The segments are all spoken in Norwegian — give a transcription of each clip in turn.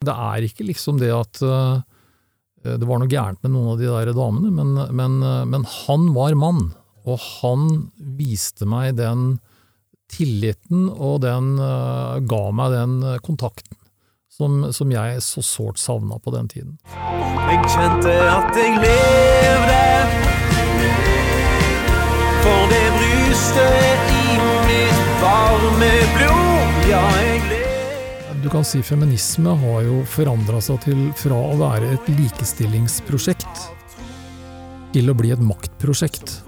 Det er ikke liksom det at uh, det var noe gærent med noen av de der damene, men, men, uh, men, han var mann, og han viste meg den tilliten, og den uh, ga meg den kontakten som, som jeg så sårt savna på den tiden. Jeg kjente at jeg levde, for det bruste i mitt varme blod, ja, jeg levde du kan si feminisme har jo forandra seg til fra å være et likestillingsprosjekt til å bli et maktprosjekt.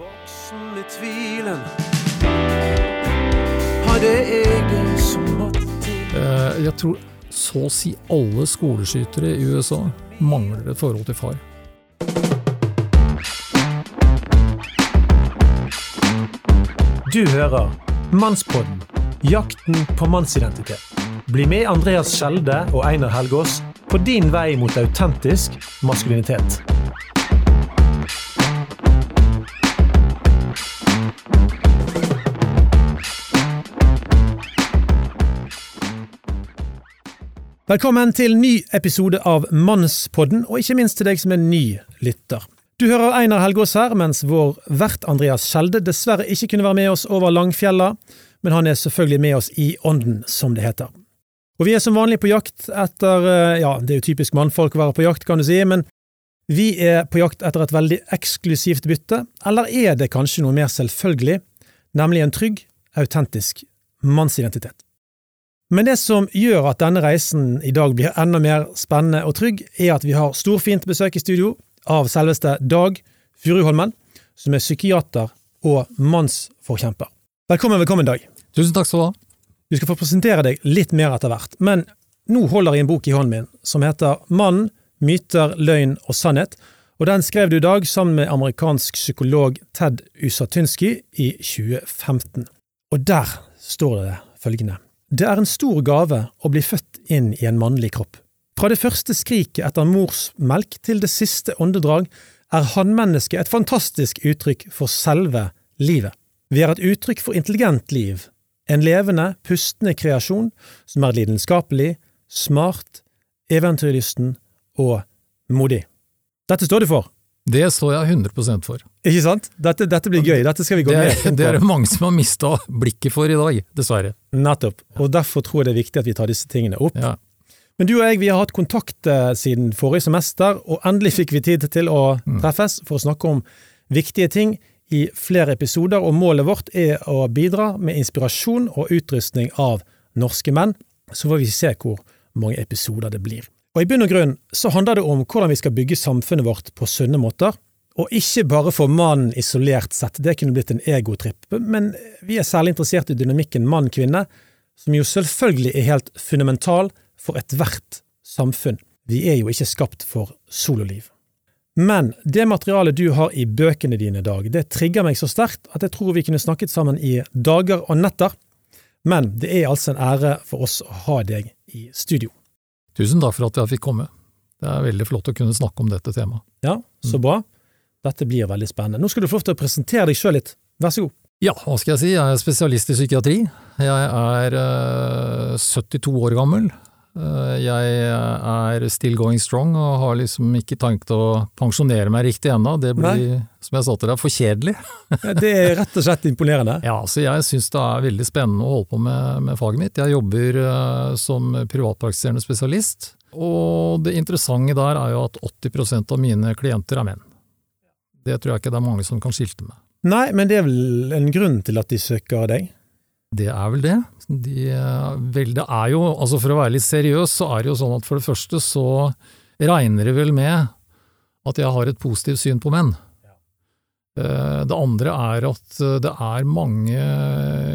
Eh, jeg tror så å si alle skoleskytere i USA mangler et forhold til far. Du hører Mannspodden jakten på mannsidentitet. Bli med Andreas Skjelde og Einar Helgaas på din vei mot autentisk maskulinitet. Velkommen til ny episode av Mannspodden, og ikke minst til deg som er ny lytter. Du hører Einar Helgaas her, mens vår vert Andreas Skjelde dessverre ikke kunne være med oss over Langfjella, men han er selvfølgelig med oss i ånden, som det heter. Og vi er som vanlig på jakt etter eh, Ja, det er jo typisk mannfolk å være på jakt, kan du si, men vi er på jakt etter et veldig eksklusivt bytte, eller er det kanskje noe mer selvfølgelig, nemlig en trygg, autentisk mannsidentitet? Men det som gjør at denne reisen i dag blir enda mer spennende og trygg, er at vi har storfint besøk i studio av selveste Dag Furuholmen, som er psykiater og mannsforkjemper. Velkommen, velkommen, Dag. Tusen takk skal du ha. Du skal få presentere deg litt mer etter hvert, men nå holder jeg en bok i hånden min som heter Mann, myter, løgn og sannhet, og den skrev du i dag sammen med amerikansk psykolog Ted Usatynsky i 2015. Og der står det følgende. Det er en stor gave å bli født inn i en mannlig kropp. Fra det første skriket etter mors melk til det siste åndedrag er hannmennesket et fantastisk uttrykk for selve livet. Vi er et uttrykk for intelligent liv, en levende, pustende kreasjon som er lidenskapelig, smart, eventyrlysten og modig. Dette står du for? Det står jeg 100% for. Ikke sant? Dette, dette, blir gøy. Dette skal vi gå det, med på. Det er det mange som har mista blikket for i dag, dessverre. Nettopp. Og derfor tror jeg det er viktig at vi tar disse tingene opp. Ja. Men du og jeg vi har hatt kontakt eh, siden forrige semester, og endelig fikk vi tid til å mm. treffes for å snakke om viktige ting i flere episoder, og målet vårt er å bidra med inspirasjon og utrustning av norske menn. Så får vi se hvor mange episoder det blir. Og I bunn og grunn så handler det om hvordan vi skal bygge samfunnet vårt på sunne måter, og ikke bare for mannen isolert sett, det kunne blitt en egotripp, men vi er særlig interessert i dynamikken mann-kvinne, som jo selvfølgelig er helt fundamental for ethvert samfunn. Vi er jo ikke skapt for sololiv. Men det materialet du har i bøkene dine, i Dag, det trigger meg så sterkt at jeg tror vi kunne snakket sammen i dager og netter. Men det er altså en ære for oss å ha deg i studio. Tusen takk for at jeg fikk komme. Det er veldig flott å kunne snakke om dette temaet. Ja, så bra. Dette blir veldig spennende. Nå skal du få lov til å presentere deg sjøl litt. Vær så god. Ja, hva skal jeg si. Jeg er spesialist i psykiatri. Jeg er uh, eh, 72 år gammel. Eh, jeg er still going strong og har liksom ikke tanket å pensjonere meg riktig ennå. Det blir, Nei. som jeg sa til deg, for kjedelig. det er rett og slett imponerende. Ja, så jeg syns det er veldig spennende å holde på med, med faget mitt. Jeg jobber uh, som privatpraktiserende spesialist, og det interessante der er jo at 80% av mine klienter er menn. Det tror jeg ikke det er mange som kan skilte med. Nei, men det er vel en grunn til at de søker deg? Det er vel det. De, vel, det er jo, altså For å være litt seriøs, så er det jo sånn at for det første så regner det vel med at jeg har et positivt syn på menn. Eh, det andre er at det er mange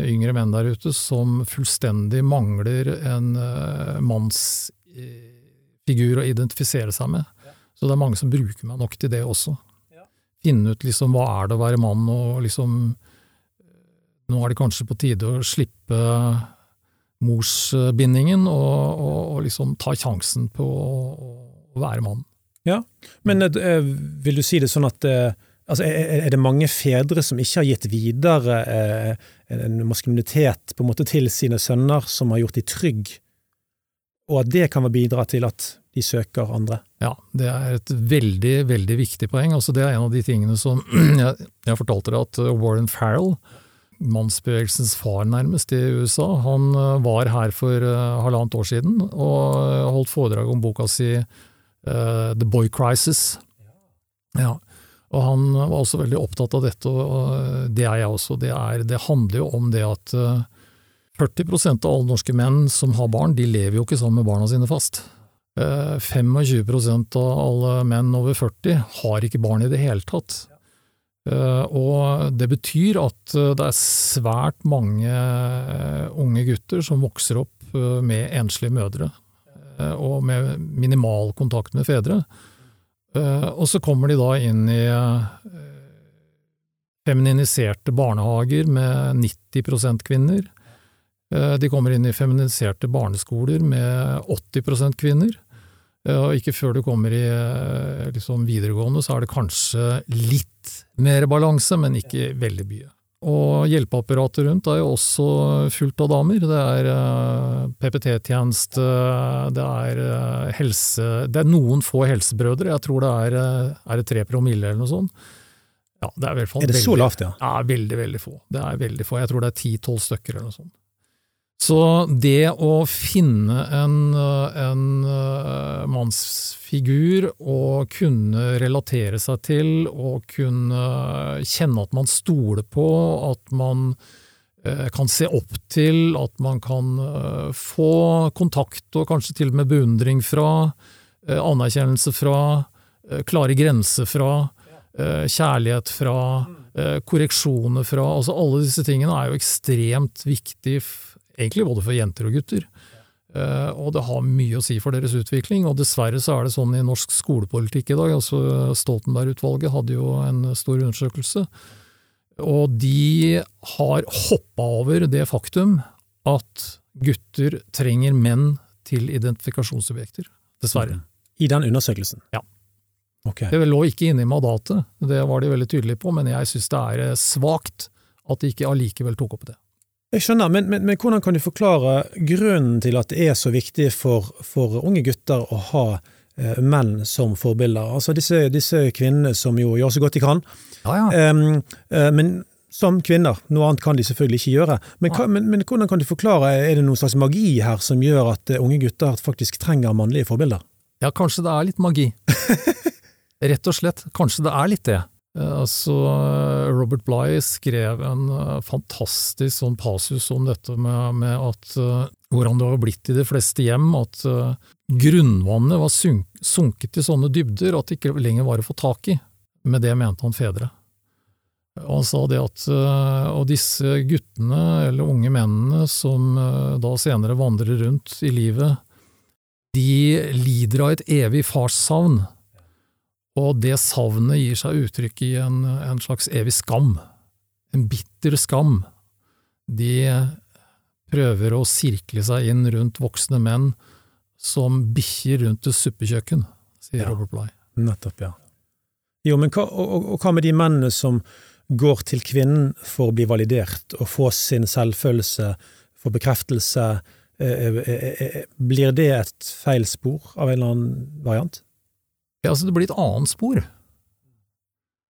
yngre menn der ute som fullstendig mangler en eh, mannsfigur å identifisere seg med. Så det er mange som bruker meg nok til det også. Finne ut liksom hva er det å være mann, og liksom nå er det kanskje på tide å slippe morsbindingen og, og, og liksom ta sjansen på å, å være mann. Ja, men eh, vil du si det sånn at eh, altså, er det mange fedre som ikke har gitt videre eh, en maskulinitet på en måte til sine sønner, som har gjort de trygg og at det kan bidra til at de søker andre. Ja, det er et veldig, veldig viktig poeng. Altså, det er en av de tingene som jeg, jeg fortalte deg at Warren Farrell, mannsbevegelsens far nærmest i USA, han var her for uh, halvannet år siden og holdt foredrag om boka si The Boy Crisis. Ja. Og han var også veldig opptatt av dette, og det er jeg også. Det, er, det handler jo om det at 40% av alle norske menn som har barn, de lever jo ikke sammen med barna sine fast. 25% av alle menn over 40 har ikke barn i det hele tatt. Og det betyr at det er svært mange unge gutter som vokser opp med enslige mødre, og med minimal kontakt med fedre. Eh, og så kommer de da inn i feminiserte barnehager med 90 kvinner. Eh, de kommer inn i feminiserte barneskoler med 80% kvinner. Og ikke før du kommer i liksom, videregående, så er det kanskje litt mer balanse, men ikke veldig mye. Og hjelpeapparatet rundt er jo også fullt av damer. Det er uh, PPT-tjeneste, det er helse Det er noen få helsebrødre, jeg tror det er, er det tre promille eller noe sånt. Ja, det er, er det veldig, så lavt, ja? Ja, veldig, veldig få. Det er veldig få. Jeg tror det er ti-tolv stykker eller noe sånt. Så det å finne en, en uh, mannsfigur og kunne relatere seg til, og kunne kjenne at man stoler på, at man kan se opp til, at man kan få kontakt og kanskje til og med beundring fra, anerkjennelse fra, klare grenser fra, kjærlighet fra, korreksjoner fra altså Alle disse tingene er jo ekstremt viktig egentlig både for jenter og gutter. Uh, og det har mye å si for deres utvikling, og dessverre så er det sånn i norsk skolepolitikk i dag. altså Stoltenberg-utvalget hadde jo en stor undersøkelse, og de har hoppa over det faktum at gutter trenger menn til identifikasjonsobjekter. Dessverre. I den undersøkelsen? Ja. Okay. Det lå ikke inne i mandatet, det var de veldig tydelige på, men jeg syns det er svakt at de ikke allikevel tok opp det. Jeg skjønner, men, men, men, hvordan kan du forklare grunnen til at det er så viktig for, for unge gutter å ha eh, menn som forbilder? Altså disse, disse, kvinnene som jo gjør så godt de kan. Ja, ja. Uh, men som kvinner, noe annet kan de selvfølgelig ikke gjøre. Men, ja. men, men, hvordan kan du forklare, er det noen slags magi her som gjør at uh, unge gutter faktisk trenger mannlige forbilder? Ja, kanskje det er litt magi. Rett og slett, kanskje det er litt det. Altså, Robert Bligh skrev en eh, fantastisk sånn passus om dette med, med at hvordan det har blitt i de fleste hjem, at grunnvannet var sunk, sunket i sånne dybder at det ikke lenger var å få tak i. Med det mente han fedre. Og han sa det at og disse guttene, eller unge mennene, som da senere vandrer rundt i livet, de lider av et evig farssavn og det savnet gir seg uttrykk i en, en, slags evig skam. En bitter skam. De prøver å sirkle seg inn rundt voksne menn som bikkjer rundt et suppekjøkken, sier ja, Robert Bligh. Nettopp, ja. Jo, men hva, og, og, hva med de mennene som går til kvinnen for å bli validert og få sin selvfølelse, få bekreftelse? Eh, eh, eh, blir det et feil spor av en eller annen variant? Ja, altså det blir et annet spor.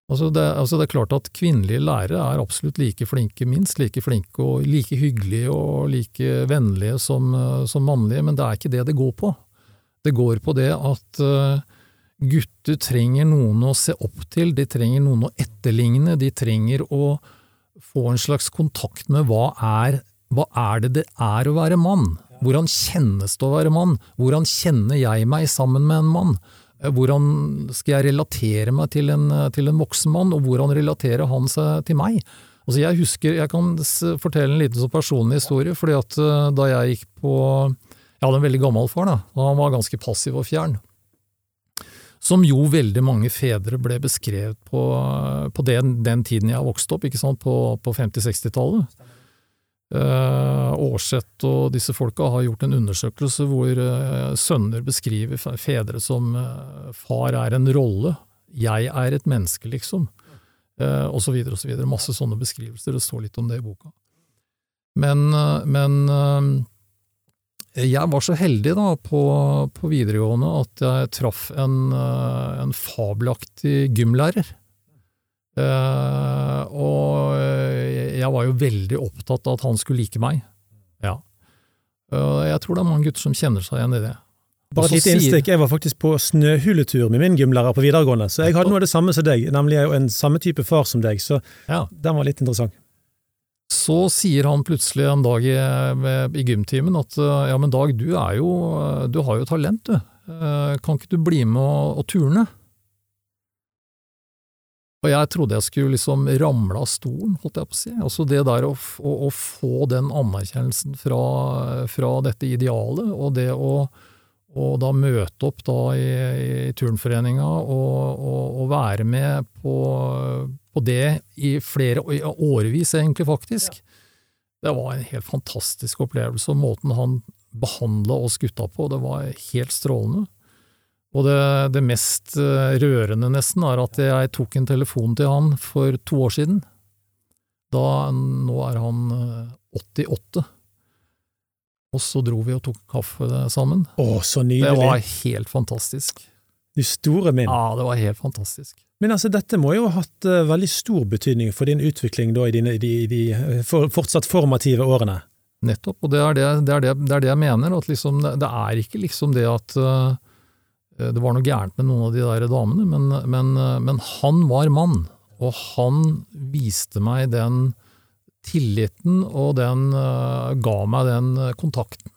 Altså det, altså det, er klart at kvinnelige lærere er absolutt like flinke, minst like flinke og like hyggelige og like vennlige som, som mannlige, men det er ikke det det går på. Det går på det at uh, gutter trenger noen å se opp til, de trenger noen å etterligne, de trenger å få en slags kontakt med hva er, hva er det det er å være mann? Hvordan kjennes det å være mann? Hvordan kjenner jeg meg sammen med en mann? Eh, hvordan skal jeg relatere meg til en, eh, til en voksen mann, og hvordan relaterer han seg til meg? Altså jeg husker, jeg kan fortelle en liten så personlig historie, fordi at eh, da jeg gikk på Jeg hadde en veldig gammel far, da, og han var ganske passiv og fjern. Som jo veldig mange fedre ble beskrevet på, på den, den, tiden jeg vokste opp, ikke sant, på, på 50-60-tallet. Uh, Aarseth og disse folka har gjort en undersøkelse hvor uh, sønner beskriver fedre som uh, far er en rolle, jeg er et menneske, liksom, uh, og så videre og så videre. Masse sånne beskrivelser, det står litt om det i boka. Men, men Jeg var så heldig da på, på videregående at jeg traff en, eh, en fabelaktig gymlærer. Eh, og jeg var jo veldig opptatt av at han skulle like meg. Ja. Jeg tror det er mange gutter som kjenner seg igjen i det. Bare et lite innstikk, jeg var faktisk på snøhuletur med min gymlærer på videregående, så jeg hadde noe av det samme som deg, nemlig en samme type far som deg, så ja. den var litt interessant. Så sier han plutselig en dag i, i gymtimen at ja, men Dag, du er jo Du har jo talent, du. Eh, kan ikke du bli med og, og turne? Og jeg trodde jeg skulle liksom ramle av stolen, holdt jeg på å si. Altså det der å, å, å få den anerkjennelsen fra, fra, dette idealet, og det å og da møte opp da i, i turnforeninga og, og, og, være med på, på det i flere i årevis, egentlig, faktisk. Det var en helt fantastisk opplevelse, og måten han behandla oss gutta på, det var helt strålende. Og det, det, mest eh, rørende, nesten, er at jeg tok en telefon til han for to år siden. Da, nå er han 88. Eh, og så dro vi og tok kaffe sammen. Å, så nydelig. Det var helt fantastisk. De store min. Ja, det var helt fantastisk. Men altså, dette må jo ha hatt uh, veldig stor betydning for din utvikling da, i dine, de, de eh, for, fortsatt formative årene? Nettopp, og det er det, det, er det, det, er det jeg mener. at liksom, Det er ikke liksom det at uh, det var noe gærent med noen av de der damene, men, men, uh, men, han var mann, og han viste meg den tilliten, og den ga meg den kontakten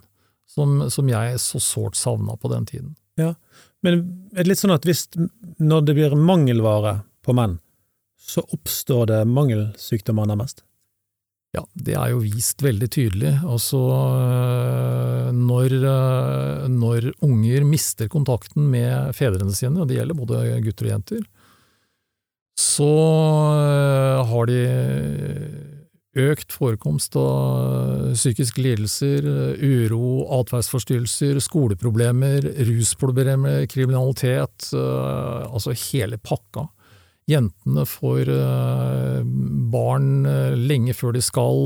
som, som jeg så sårt savna på den tiden. Ja, men er det litt sånn at hvis, når det blir mangelvare på menn, så oppstår det mangelsykdommer nærmest? Ja, det er jo vist veldig tydelig. Altså, øh, når, øh, når unger mister kontakten med fedrene sine, og det gjelder både gutter og jenter, så øh, har de økt forekomst av psykiske lidelser, uro, atferdsforstyrrelser, skoleproblemer, rusproblemer, kriminalitet, altså hele pakka. Jentene får eh, barn eh, lenge før de skal,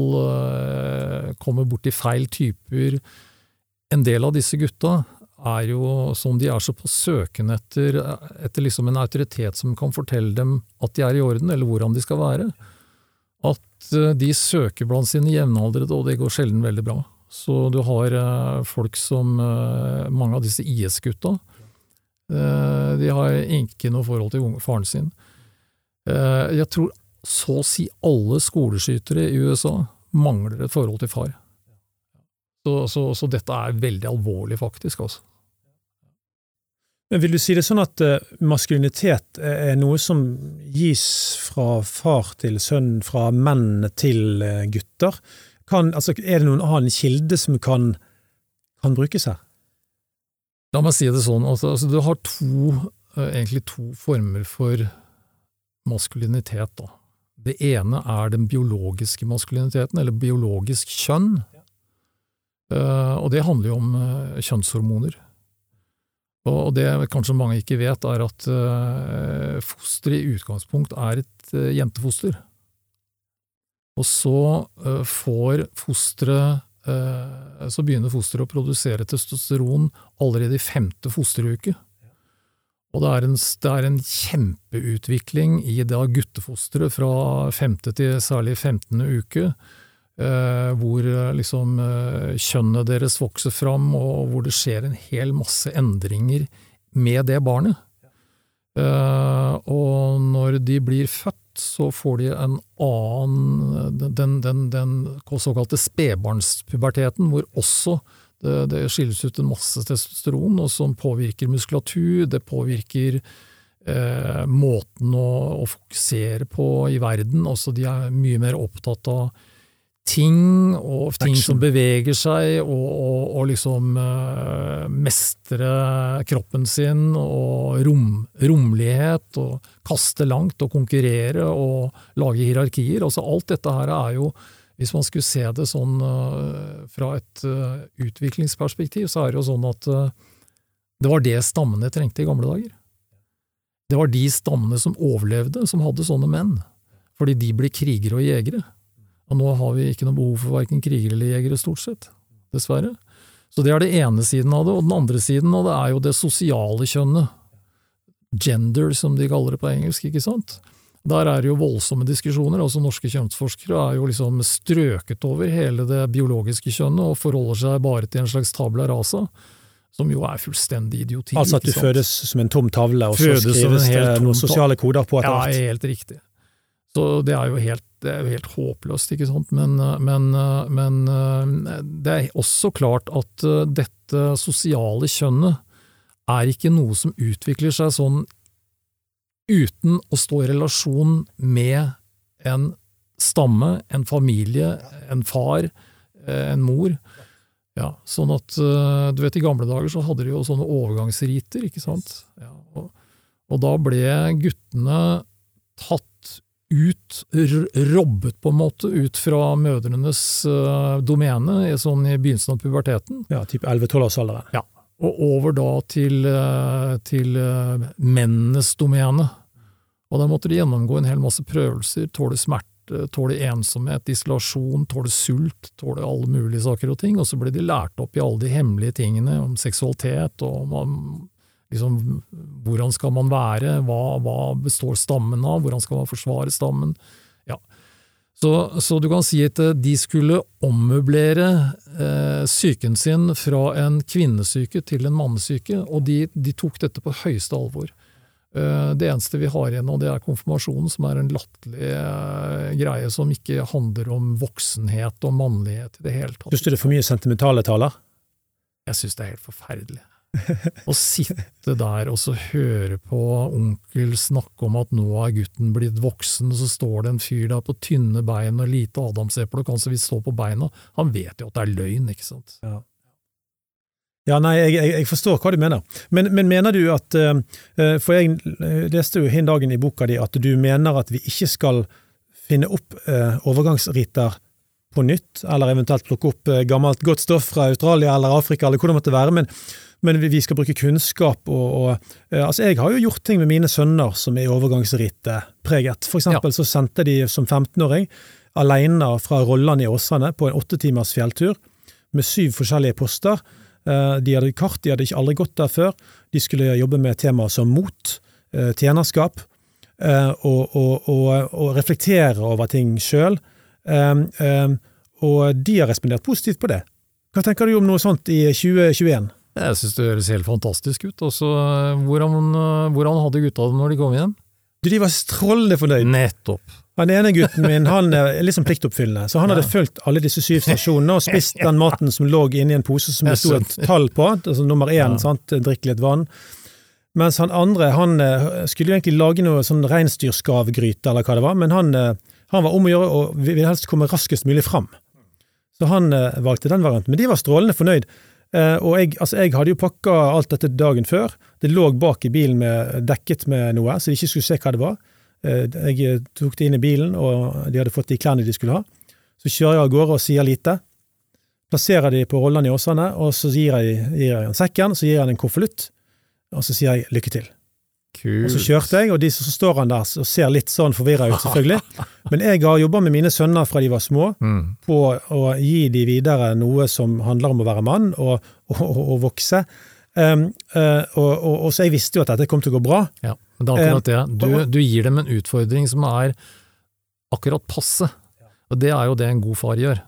kommer borti feil typer. En del av disse gutta er jo som de er så på søken etter, etter liksom en autoritet som kan fortelle dem at de er i orden, eller hvordan de skal være at eh, de søker blant sine jevnaldrende, og det går sjelden veldig bra. Så du har eh, folk som eh, mange av disse IS-gutta. De har ikke noe forhold til faren sin. Jeg tror så å si alle skoleskytere i USA mangler et forhold til far. Så, så, så dette er veldig alvorlig, faktisk. altså. Men Vil du si det sånn at uh, maskulinitet er noe som gis fra far til sønn, fra menn til uh, gutter? Kan, altså, er det noen annen kilde som kan, kan brukes her? La meg si det sånn, altså, altså du har to, egentlig to former for maskulinitet. Da. Det ene er den biologiske maskuliniteten, eller biologisk kjønn. og det handler jo om kjønnshormoner. Og det kanskje mange ikke vet, er at uh, fosteret i utgangspunkt er et jentefoster. Og så får fosteret Så begynner fosteret å produsere testosteron allerede i femte fosteruke. Og det er en, det er en kjempeutvikling i da guttefosteret fra femte til særlig femtende uke Eh, hvor eh, liksom eh, kjønnet deres vokser fram, og hvor det skjer en hel masse endringer med det barnet. og når de blir født, så får de en annen Den, den, den såkalte spedbarnspuberteten, hvor også det, det, skilles ut en masse testosteron, og som påvirker muskulatur, det påvirker eh, måten å, å, fokusere på i verden. Også de er mye mer opptatt av ting, og ting som beveger seg, og, og, og liksom eh, mestre kroppen sin, og rom, romlighet, og kaste langt, og konkurrere, og lage hierarkier. Altså alt dette her er jo, hvis man skulle se det sånn uh, fra et uh, utviklingsperspektiv, så er det jo sånn at det var det stammene trengte i gamle dager. Det var de stammene som overlevde, som hadde sånne menn. Fordi de ble krigere og jegere. Og nå har vi ikke noe behov for verken krigere eller jegere, stort sett. Dessverre. Så det er det ene siden av det, og den andre siden av det er jo det sosiale kjønnet. Gender, som de kaller det på engelsk, ikke sant. Der er det jo voldsomme diskusjoner. altså Norske kjønnsforskere er jo liksom strøket over hele det biologiske kjønnet og forholder seg bare til en slags tabla rasa. Som jo er fullstendig idioti. Altså at du fødes som en tom tavle, og så skrives det noen sosiale koder på etter Ja, hvert. helt riktig. Så det er jo helt, det er jo helt håpløst, ikke sant. Men, men, men det er også klart at eh, dette sosiale kjønnet er ikke noe som utvikler seg sånn uten å stå i relasjon med en stamme, en familie, en far, eh, en mor. Ja, sånn at eh, du vet I gamle dager så hadde de jo sånne overgangsriter, ikke sant. Ja, og, og da ble guttene tatt ut, robbet på en måte, ut fra mødrenes eh, domene sånn i begynnelsen av puberteten, Ja, typ 11-12-årsalderen. Og over da til, eh, til eh, mennenes domene. Og da måtte de gjennomgå en hel masse prøvelser, tåle smerte, tåle ensomhet, isolasjon, tåle sult, tåle alle mulige saker og ting, og så ble de lært opp i alle de hemmelige tingene om seksualitet og om om, liksom, hvordan skal man være, hva, hva består stammen av, hvordan skal man forsvare stammen. Ja. Så, så du kan si at eh, de skulle ommøblere eh, psyken sin fra en kvinnesyke til en mannesyke, og de, de tok dette på høyeste alvor. Eh, Det eneste vi har igjen nå, det er konfirmasjonen, som er en latterlig eh, greie som ikke handler om voksenhet og mannlighet i det hele tatt. Syns du det er for mye sentimentale taler? Jeg syns det er helt forferdelig. Å sitte der og så høre på onkel snakke om at nå er gutten blitt voksen, og så står det en fyr der på tynne bein og lite adamseple og kan så vidt stå på beina. Han vet jo at det er løgn, ikke sant. Ja, nei, jeg, jeg, jeg forstår hva du mener. Men, men mener du at eh, eh, For jeg eh, leste jo hin dagen i boka di at du mener at vi ikke skal finne opp overgangsriter på nytt, eller eventuelt plukke opp gammelt godt stoff fra Australia eller Afrika, eller hvor det måtte være, men, men vi- skal bruke kunnskap og, og eh, Altså, jeg har jo gjort ting med mine sønner som er overgangsritepreget. For eksempel så sendte de som 15-åring alene fra Rolland i Åsane på en åtte timers fjelltur med syv forskjellige poster. Eh, De hadde kart, de hadde ikke aldri gått der før. De skulle jobbe med temaer som mot, eh, tjenerskap, og, og, og, og reflektere over ting sjøl. Og de har respondert positivt på det. Hva tenker du om noe sånt i 2021? Jeg synes det høres helt fantastisk ut. Også, eh, hvordan, eh, hvordan hadde gutta det når de kom hjem? Du, De var strålende fornøyd. Nettopp. Han ene gutten min han er litt sånn pliktoppfyllende, så han hadde fulgt alle disse syv stasjonene og spist den maten som lå inni en pose som det sto et tall på, altså nummer én, Ja. sant, drikk litt vann. Mens han andre han eh, skulle jo egentlig lage noe sånn reinsdyrskavgryte, eller hva det var, men han, eh, han var om å gjøre og ville helst komme raskest mulig fram. Så han eh, valgte den varianten. Men de var strålende fornøyd. Eh, og jeg, altså jeg hadde jo pakka alt dette dagen før. Det lå bak i bilen med, dekket med noe, så de ikke skulle se hva det var. Eh, jeg tok det inn i bilen, og de hadde fått de klærne de skulle ha. Så kjører jeg av gårde og sier lite. Plasserer de på rollene i Åsane, og så gir jeg, gir jeg en sekken, så gir jeg en konvolutt, og så sier jeg lykke til. Og så kjørte jeg, og de så står han der og ser litt sånn forvirra ut, selvfølgelig. Men jeg har jobba med mine sønner fra de var små, Mm. på å gi de videre noe som handler om å være mann og, og, og, og vokse. Um, uh, og, så jeg visste jo at dette kom til å gå bra. Ja, men det er akkurat det. Du, du gir dem en utfordring som er akkurat passe. Og det er jo det en god far gjør.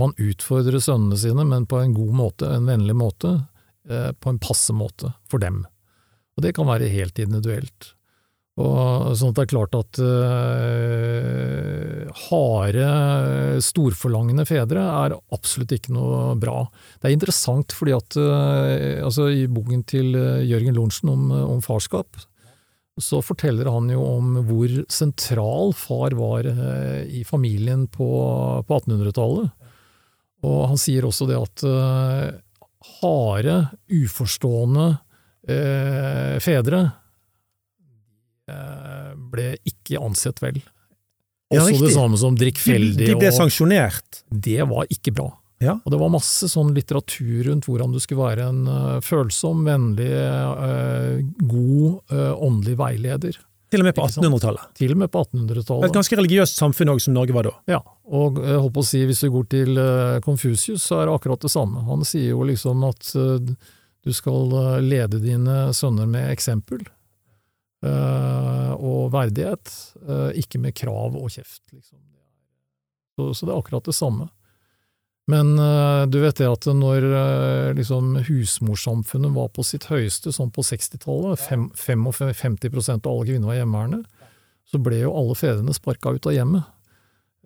Man utfordrer sønnene sine, men på en god måte, en vennlig måte, eh, på en passe måte for dem. Og det kan være helt individuelt. Og sånn at det er klart at øh, harde, storforlangende fedre er absolutt ikke noe bra. Det er interessant fordi at øh, altså i boken til øh, Jørgen Lorentzen om, om farskap, så forteller han jo om hvor sentral far var øh, i familien på, på 1800-tallet. Og han sier også det at øh, harde, uforstående øh, fedre eh, ble ikke ansett vel. Ja, Også det samme som drikkfeldig, de ble sanksjonert. det var ikke bra. Ja. Og det var masse sånn litteratur rundt hvordan du skulle være en uh, følsom, vennlig, uh, god, uh, åndelig veileder. Til og med på 1800-tallet. Til og med på 1800-tallet. Et ganske religiøst samfunn også, som Norge var da. Ja, og jeg på å si, hvis du går til eh, Confucius, så er det akkurat det samme. Han sier jo liksom at eh, du skal eh, lede dine sønner med eksempel eh, og verdighet, eh, ikke med krav og kjeft. Liksom. Så, det er akkurat det samme. Men du vet det at når liksom husmorsamfunnet var på sitt høyeste, sånn på 60-tallet, 55% av alle kvinner var hjemmeværende, så ble jo alle fedrene sparka ut av hjemmet.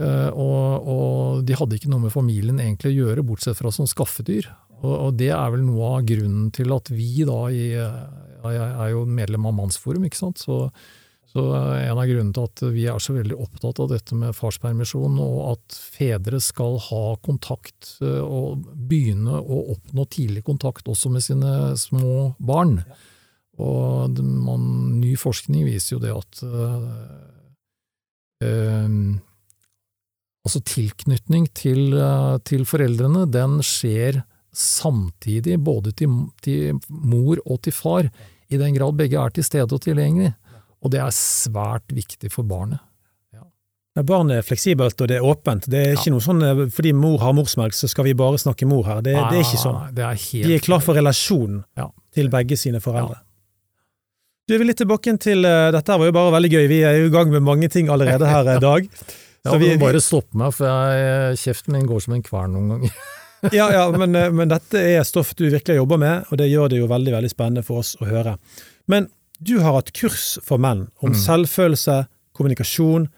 Og, og de hadde ikke noe med familien egentlig å gjøre, bortsett fra som skaffedyr. Og, og det er vel noe av grunnen til at vi da i eh, Jeg er jo medlem av Mannsforum, ikke sant. Så, så eh, en av grunnene til at vi er så veldig opptatt av dette med farspermisjon, og at fedre skal ha kontakt eh, og begynne å oppnå tidlig kontakt også med sine små barn. Og man, ny forskning viser jo det at øh, øh, Altså tilknytning til, øh, til foreldrene, den skjer samtidig både til, til mor og til far, i den grad begge er til stede og tilgjengelig. Og det er svært viktig for barnet. Ja, Barnet er fleksibelt, og det er åpent. Det er ikke noe sånn eh, fordi mor har morsmelk, så skal vi bare snakke mor her. Det, det er ikke sånn. Er helt De er klar for relasjonen Ja. til begge sine foreldre. Du, er litt tilbake til eh, Dette var jo bare veldig gøy. Vi er jo i gang med mange ting allerede her i dag. Ja, Så du vi- bare stoppe meg, for jeg, kjeften min går som en kvern noen ganger. Ja, ja, men, eh, men dette er stoff du virkelig jobber med, og det gjør det jo veldig veldig spennende for oss å høre. Men du har hatt kurs for menn om Mm. selvfølelse, kommunikasjon,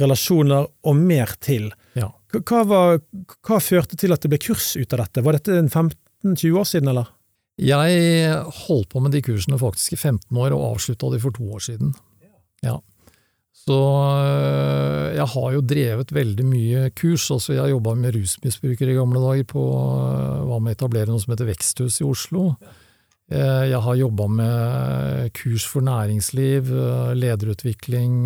relasjoner og mer til. Ja. Hva, hva var, hva førte til at det ble kurs ut av dette? Var dette 15-20 år siden, eller? Jeg holdt på med de kursene faktisk i 15 år, og avslutta de for to år siden. Ja. Så øh, jeg har jo drevet veldig mye kurs. altså Jeg jobba med rusmisbrukere i gamle dager, på, hva var med å etablere noe som heter Veksthus i Oslo. Eh, Jeg har jobba med kurs for næringsliv, lederutvikling,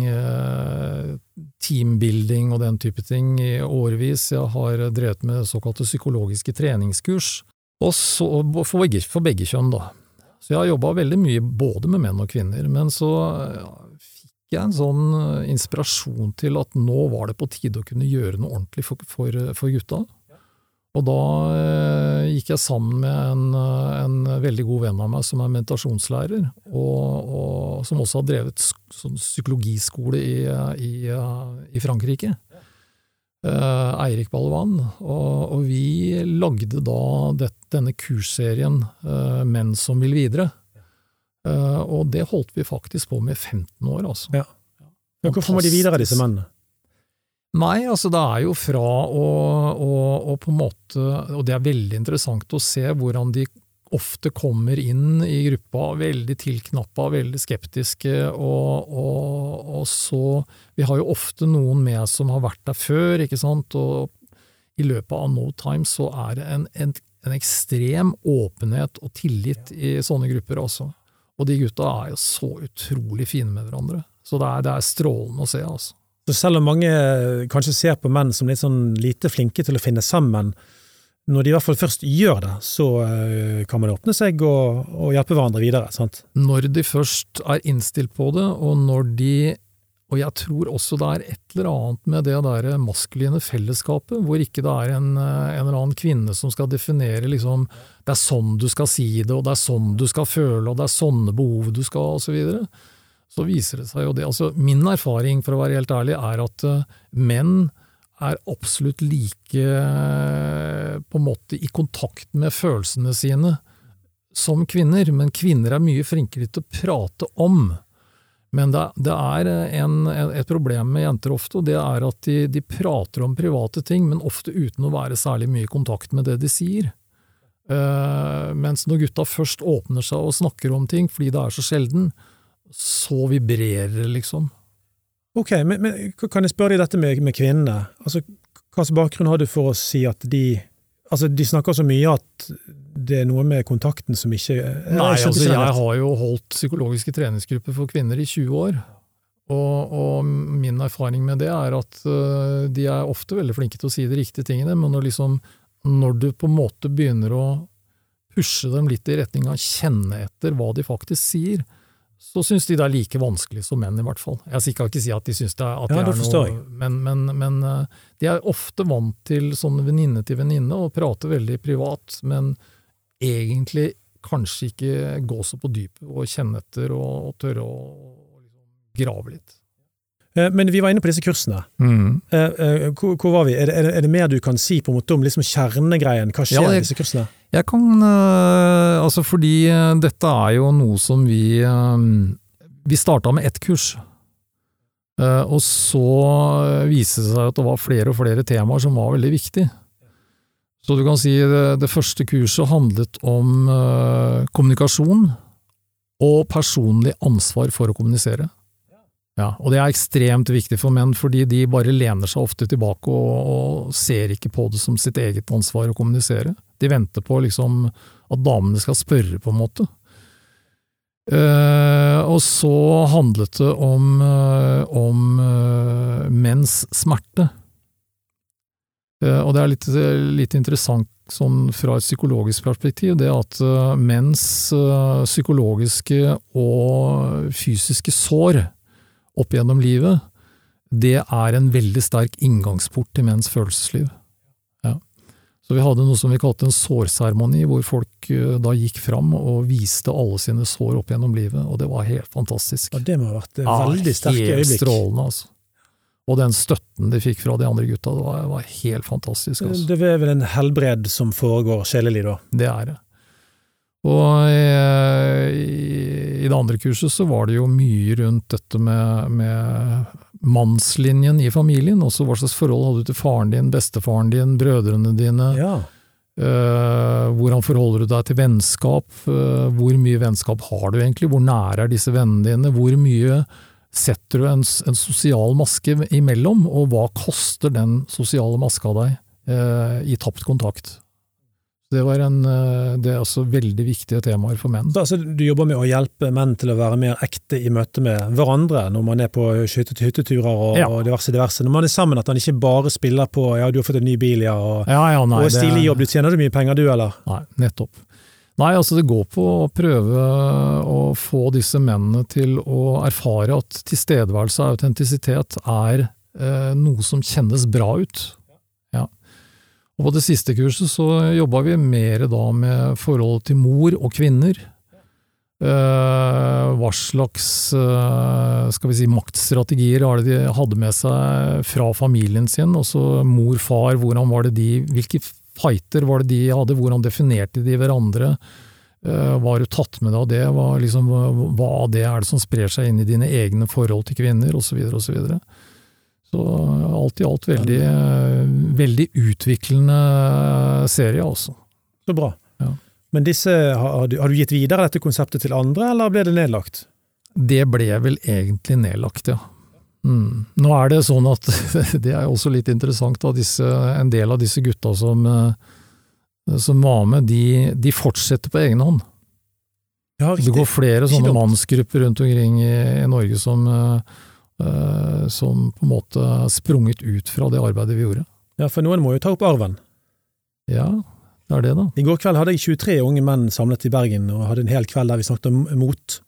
teambuilding og den type ting i årevis. Jeg har drevet med såkalte psykologiske treningskurs. Så, for, begge, for begge kjønn, da. Så jeg har jobba veldig mye både med menn og kvinner. Men så jeg en sånn eh, inspirasjon til at nå var det på tide å kunne gjøre noe ordentlig for, for, for gutta. Og da eh, gikk jeg sammen med en, eh, en veldig god venn av meg som er meditasjonslærer, og, og som også har drevet sånn psykologiskole i, i, i Frankrike. Eh, Eirik Ballevann. Og, og vi lagde da det, denne kursserien eh, Menn som vil videre. Eh, og det holdt vi faktisk på med i 15 år, altså. Ja. Men hvorfor må de videre, disse mennene? Nei, altså det er jo fra å, å, å på en måte Og det er veldig interessant å se hvordan de ofte kommer inn i gruppa veldig tilknappa, veldig skeptiske, og, og, og så Vi har jo ofte noen med som har vært der før, ikke sant, og i løpet av no time så er det en, en, en ekstrem åpenhet og tillit i sånne grupper også. Og de gutta er jo så utrolig fine med hverandre. Så det er, det er strålende å se, altså. Så selv om mange kanskje ser på menn som litt sånn lite flinke til å finne sammen, når de i hvert fall først gjør det, så eh, kan man åpne seg og, og hjelpe hverandre videre. sant? Når de først er innstilt på det, og når de Og jeg tror også det er et eller annet med det der maskuline fellesskapet, hvor ikke det er en, eh, en eller annen kvinne som skal definere liksom Det er sånn du skal si det, og det er sånn du skal føle, og det er sånne behov du skal, og så videre. Så viser det seg jo det. Altså, min erfaring, for å være helt ærlig, er at eh, menn er absolutt like eh, på en måte i kontakt med følelsene sine som kvinner, men kvinner er mye flinkere til å prate om. Men det, det er en, et problem med jenter ofte, og det er at de, de prater om private ting, men ofte uten å være særlig mye i kontakt med det de sier. Uh, mens når gutta først åpner seg og snakker om ting, fordi det er så sjelden, så vibrerer det, liksom. Ok, men, men kan jeg spørre deg dette med, med kvinnene? Altså, Hva slags bakgrunn har du for å si at de Altså, De snakker så mye at det er noe med kontakten som ikke jeg Nei, skjønte altså jeg har jo holdt psykologiske treningsgrupper for kvinner i 20 år. Og, og min erfaring med det er at øh, de er ofte veldig flinke til å si de riktige tingene, men når, liksom, når du på en måte begynner å pushe dem litt i retning av å kjenne etter hva de faktisk sier, så syns de det er like vanskelig som menn, i hvert fall. Jeg skal ikke si at de syns det er, at Ja, det det er noe Men, men, men eh, de er ofte vant til sånn venninne til venninne og prater veldig privat, men egentlig kanskje ikke gå så på dypet og kjenne etter og, og tørre å liksom, grave litt. Eh, Men vi var inne på disse kursene. Eh, eh, Hvor, hvor var vi? Er det, er, det, er mer du kan si på en måte om liksom kjernegreien? Hva skjer Ja, i disse kursene? Jeg kan Altså, fordi dette er jo noe som vi Vi starta med ett kurs. Og så viste det seg at det var flere og flere temaer som var veldig viktige. Så du kan si det, det første kurset handlet om uh, kommunikasjon og personlig ansvar for å kommunisere. Ja, og det er ekstremt viktig for menn, fordi de bare lener seg ofte tilbake og, og ser ikke på det som sitt eget ansvar å kommunisere. De venter på liksom at damene skal spørre, på en måte. Uh, og så handlet det om, uh, om uh, menns smerte. Eh, og det er litt, litt interessant sånn fra et psykologisk perspektiv, det at mens eh, psykologiske og fysiske sår opp gjennom livet, det er en veldig sterk inngangsport til menns følelsesliv. Ja. Så vi hadde noe som vi kalte en sårseremoni, hvor folk eh, da gikk fram og viste alle sine sår opp gjennom livet, og det var helt fantastisk. Ja, det må ha vært eh, Ja, veldig sterke helt strålende, altså. Og den støtten de fikk fra de andre gutta, det var, var helt fantastisk. Altså. Det er vel en helbred som foregår sjelelig, da. Det er det. Og i, i det andre kurset så var det jo mye rundt dette med, med mannslinjen i familien. Også hva slags forhold hadde du til faren din, bestefaren din, brødrene dine? Ja. Uh, hvordan forholder du deg til vennskap? Uh, hvor mye vennskap har du egentlig? Hvor nære er disse vennene dine? Hvor mye setter du en, en sosial maske imellom, og hva koster den sosiale maska deg eh, i tapt kontakt? Det var en, eh, det er også veldig viktige temaer for menn. Så, altså, du jobber med å hjelpe menn til å være mer ekte i møte med hverandre når man er på hytteturer og, Ja. og diverse diverse. Når man er sammen, at han ikke bare spiller på 'ja, du har fått en ny bil', ja, og, Ja, ja, nei, og stilig jobb, du tjener du mye penger du, eller? Nei, nettopp. Nei, altså det går på å prøve å få disse mennene til å erfare at tilstedeværelse og autentisitet er eh, noe som kjennes bra ut. Ja. Og på det siste kurset så jobba vi mer da med forholdet til mor og kvinner. Eh, hva slags eh, skal vi si, maktstrategier er det de hadde med seg fra familien sin? Også mor, far, hvordan var det de, hvilke fighter var det de hadde, hvordan definerte de hverandre? Eh, Hva har du tatt med deg av det? Hva, liksom, hva av det er det som sprer seg inn i dine egne forhold til kvinner, osv. osv. Så, så alt i alt veldig, eh, veldig utviklende serie, altså. Så bra. Ja. Men disse, har, har du- har du gitt videre dette konseptet til andre, eller ble det nedlagt? Det ble vel egentlig nedlagt, ja. Mm. Nå er det sånn at det er også litt interessant, at en del av disse gutta som, eh, som var med, de, de fortsetter på egen hånd. Ja, Det går flere sånne mannsgrupper rundt omkring i, i Norge som, eh, som på en måte er sprunget ut fra det arbeidet vi gjorde. Ja, for noen må jo ta opp arven. Ja, det er det, da. I går kveld hadde jeg 23 unge menn samlet i Bergen, og hadde en hel kveld der vi snakket om mot.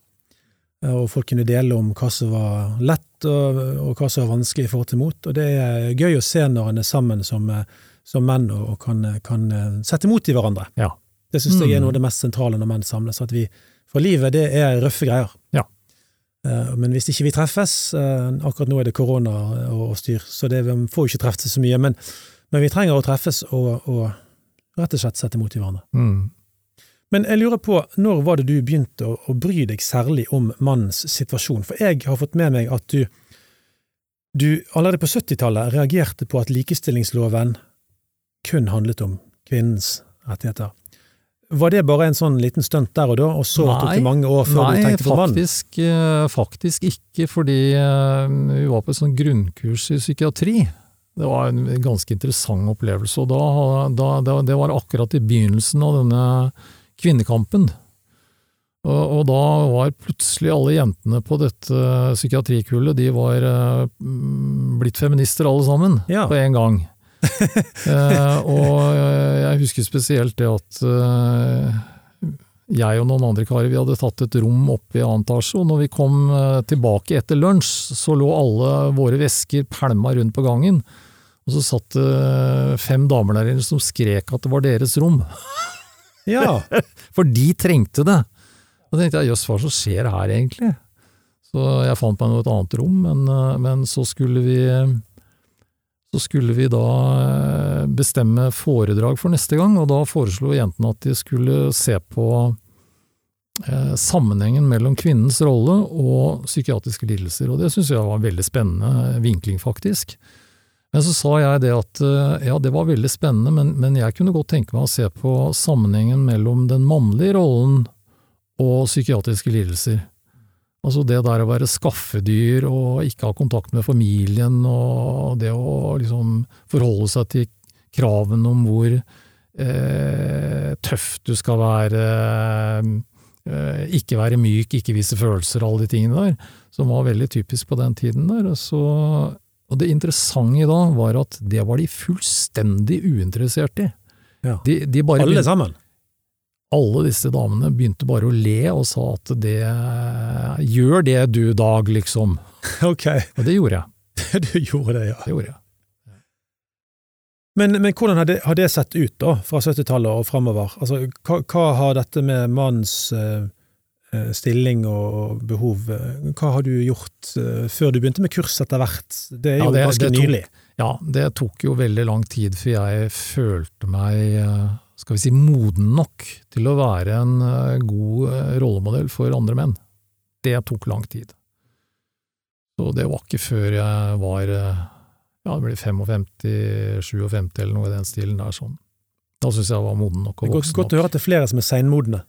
Eh, Og folk kunne dele om hva som var lett, og, og hva som var vanskelig i forhold til mot. Og det er gøy å se når en er sammen som, eh, som menn og, og kan, kan eh, sette mot i hverandre. Ja. Det syns jeg er Mm. noe av det mest sentrale når menn samles. At vi, for livet, det er røffe greier. Ja. Men hvis ikke vi treffes, akkurat nå er det korona og styr, så det, vi får jo ikke treffes så mye, men, men vi trenger å treffes og, og rett og slett sette mot i hverandre. Mm. Men jeg lurer på, når var det du begynte å, bry deg særlig om mannens situasjon? For jeg har fått med meg at du, du allerede på 70-tallet reagerte på at likestillingsloven kun handlet om kvinnens rettigheter. Var det bare en sånn liten stunt der og da, og så tok det mange år før du tenkte på mannen? faktisk, eh, faktisk ikke, fordi eh, vi var på et sånt grunnkurs i psykiatri. Det var en ganske interessant opplevelse, og da, da, det var akkurat i begynnelsen av denne kvinnekampen. Og, da var plutselig alle jentene på dette psykiatrikullet, de var eh, blitt feminister alle sammen, Ja. på en gang. eh, og eh, jeg husker spesielt det at eh, jeg og noen andre karer vi hadde tatt et rom oppe i annen etasje, og når vi kom eh, tilbake etter lunsj, så lå alle våre vesker pælma rundt på gangen. Og så satt det fem damer der inne som skrek at det var deres rom. Ja. For de trengte det. Da tenkte jeg jøss, hva som skjer her egentlig? Så jeg fant meg nå et annet rom, men, eh, men så skulle vi så skulle vi da eh, bestemme foredrag for neste gang, og da foreslo jentene at de skulle se på eh, sammenhengen mellom kvinnens rolle og psykiatriske lidelser, og det syntes jeg var en veldig spennende vinkling, faktisk. Men så sa jeg det at eh, ja, det var veldig spennende, men, men jeg kunne godt tenke meg å se på sammenhengen mellom den mannlige rollen og psykiatriske lidelser. Altså det der å være skaffedyr og ikke ha kontakt med familien, og det å liksom forholde seg til kravene om hvor eh, tøff du skal være, eh, ikke være myk, ikke vise følelser, alle de tingene der, som var veldig typisk på den tiden der. Så, og det interessante da var at det var de fullstendig uinteressert i. Ja. De, de Alle begynte- sammen? alle disse damene begynte bare å le og sa at det Gjør det du, Dag, liksom. Ok, Og det gjorde jeg. du gjorde det, ja. Det gjorde jeg. Men, men hvordan har det, har det sett ut da, fra 70-tallet og framover? Altså, hva, hva har dette med mannens eh, stilling og, behov eh, Hva har du gjort eh, før du begynte med kurs etter hvert? Det er Ja, jo det- ganske det tok- nylig. Ja, det tok jo veldig lang tid før jeg følte meg eh, skal vi si, moden nok til å være en eh, god eh, rollemodell for andre menn. Det tok lang tid. Så det var ikke før jeg var eh, ja, det ble 55-57 eller noe i den stilen der. sånn. Da syns jeg jeg var moden nok Det og godt, voksen godt å høre at det er flere som er seinmodne.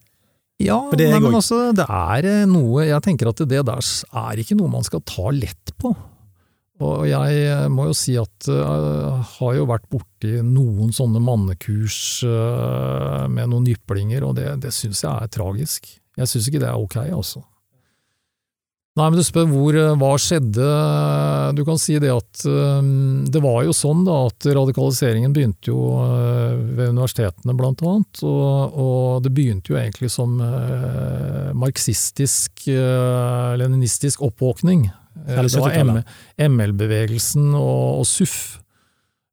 Ja, det nei, men også. altså, det er eh, noe Jeg tenker at det der er ikke noe man skal ta lett på. Og jeg eh, må jo si at eh, jeg har jo vært borti noen sånne mannekurs eh, med noen jyplinger, og det, det syns jeg er tragisk. Jeg syns ikke det er ok, altså. Nei, men du spør hvor, eh, hva skjedde? Du kan si det at eh, det var jo sånn da at radikaliseringen begynte jo eh, ved universitetene blant annet, og, og det begynte jo egentlig som marxistisk, leninistisk oppvåkning. Det var ML-bevegelsen og, og SUF.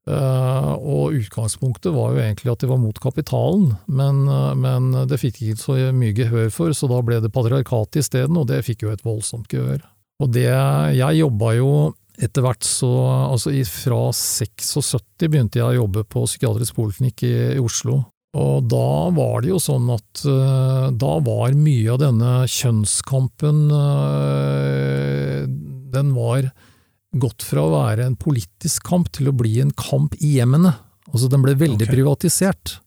Eh, og utgangspunktet var jo egentlig at de var mot kapitalen, men, uh, men det fikk ikke så mye gehør for, så da ble det patriarkatet isteden, og det fikk jo et voldsomt gehør. Og det Jeg jobba jo etter hvert så Altså fra 76 begynte jeg å jobbe på psykiatrisk poliklinikk i, i Oslo. Og da var det jo sånn at uh, da var mye av denne kjønnskampen Den var gått fra å være en politisk kamp til å bli en kamp i hjemmene. Altså den ble veldig okay. privatisert.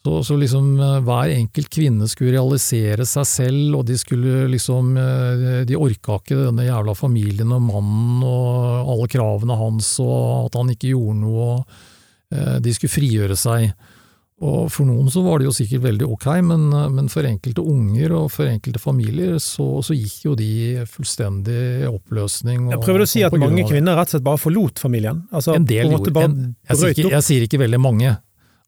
Så, så liksom eh, hver enkelt kvinne skulle realisere seg selv, og de skulle liksom eh, De orka ikke denne jævla familien og mannen og alle kravene hans, og at han ikke gjorde noe, og eh, de skulle frigjøre seg. Og for noen så var det jo sikkert veldig ok, men, men for enkelte unger og for enkelte familier så, så gikk jo de fullstendig oppløsning. oppløsning. Jeg prøver prøver å si at mange kvinner rett og slett bare forlot familien? Altså, En del gjorde det. en, jeg, sier ikke, jeg sier ikke veldig mange.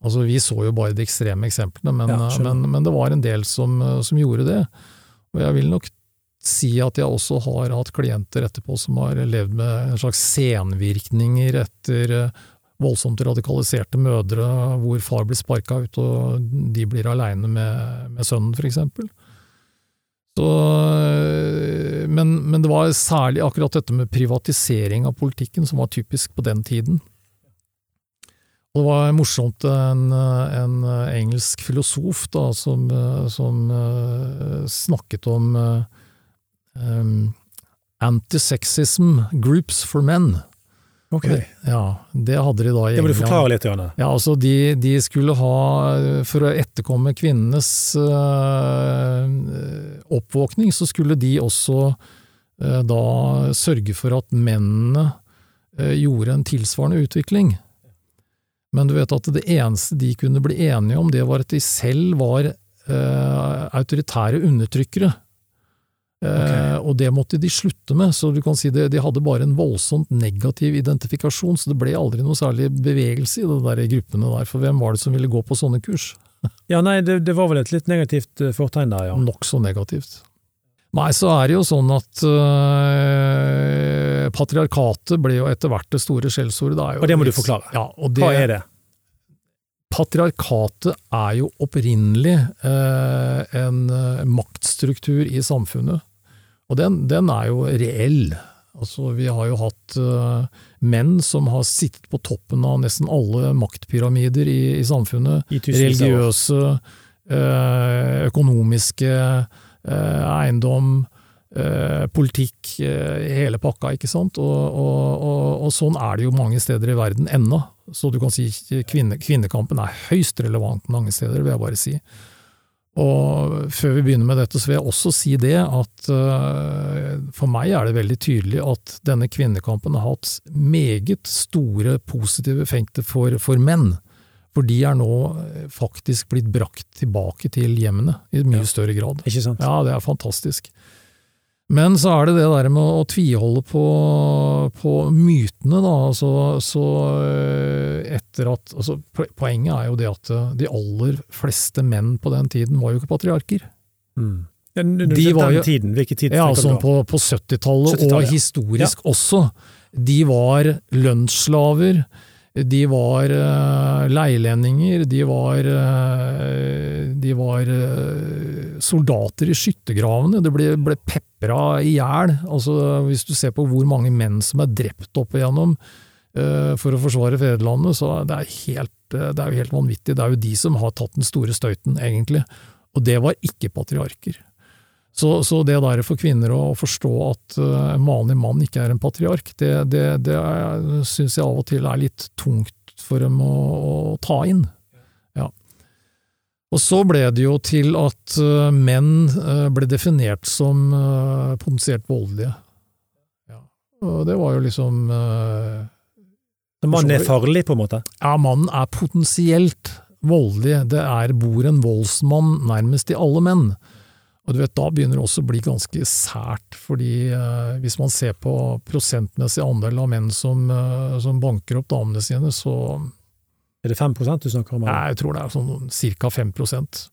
Altså, vi så jo bare de ekstreme eksemplene, men, Ja, men, men det var en del som, som gjorde det. Og jeg vil nok si at jeg også har hatt klienter etterpå som har levd med en slags senvirkninger etter eh, voldsomt radikaliserte mødre, hvor far blir sparka ut og de blir aleine med, med sønnen, for eksempel. Så, men, men det var særlig akkurat dette med privatisering av politikken som var typisk på den tiden. Og det var morsomt, en, en engelsk filosof da, som, som øh, snakket om øh, um, antisexism groups for men. Ok, ja, det hadde de da i Det må du forklare litt. Janne. Ja, altså de, de skulle ha, for å etterkomme kvinnenes øh, oppvåkning, så skulle de også øh, da sørge for at mennene øh, gjorde en tilsvarende utvikling. Men du vet at det eneste de kunne bli enige om, det var at de selv var autoritære undertrykkere. Eh, og det måtte de slutte med, så du kan si det, de hadde bare en voldsomt negativ identifikasjon, så det ble aldri noe særlig bevegelse i de der gruppene der, for hvem var det som ville gå på sånne kurs? Ja, nei, det, det var vel et litt negativt eh, fortegn der, ja. Nokså negativt. Nei, så er det jo sånn at øh, patriarkatet ble jo etter hvert det store skjellsordet. Det Og det må du forklare. Ja, og det, Hva er det? Patriarkatet er jo opprinnelig eh, en maktstruktur i samfunnet, og den, den er jo reell. Altså, vi har jo hatt uh, menn som har sittet på toppen av nesten alle maktpyramider i, i samfunnet. I. Religiøse, uh, økonomiske, uh, eiendom, politikk, hele pakka, ikke sant. Og, og, og, og sånn er det jo mange steder i verden ennå. Så du kan si kvinne, kvinnekampen er høyst relevant mange steder, vil jeg bare si. Og før vi begynner med dette, så vil jeg også si det at eh, for meg er det veldig tydelig at denne kvinnekampen har hatt meget store positive effekter for, for menn. For de er nå eh, faktisk blitt brakt tilbake til hjemmene i mye Ja. større grad. Ikke sant? Ja, det er fantastisk. Men så er det det der med å tviholde på, på mytene, da. Altså, så øh, etter at altså, Poenget er jo det at øh, de aller fleste menn på den tiden var jo ikke patriarker. Mm. Ja, n- n- De var jo- tiden, hvilken tid Ja, sånn på, på 70-tallet, 70-tallet, og ja. historisk også. De var lønnsslaver, de var uh, leilendinger, de var, eh, de var eh, soldater i skyttergravene. Det ble, ble pepra i hjel. Altså, hvis du ser på hvor mange menn som er drept opp igjennom eh, for å forsvare fedrelandet, så det er, helt, eh, det er jo helt vanvittig. Det er jo de som har tatt den store støyten, egentlig. Og det var ikke patriarker. Så, så det der for kvinner å forstå at en vanlig mann ikke er en patriark, det, det, det syns jeg av og til er litt tungt for dem å, å ta inn. Ja. Og så ble det jo til at uh, menn uh, ble definert som potensielt voldelige. Ja. Og det var jo liksom Så Mannen er farlig, på en måte? Ja, mannen er potensielt voldelig. Det er, bor en voldsmann nærmest i alle menn. Og du vet, Da begynner det også å bli ganske sært, fordi eh, hvis man ser på prosentmessig andel av menn som, eh, som banker opp damene sine, så Er det 5 du snakker om? Nei, jeg tror det er sånn ca. 5%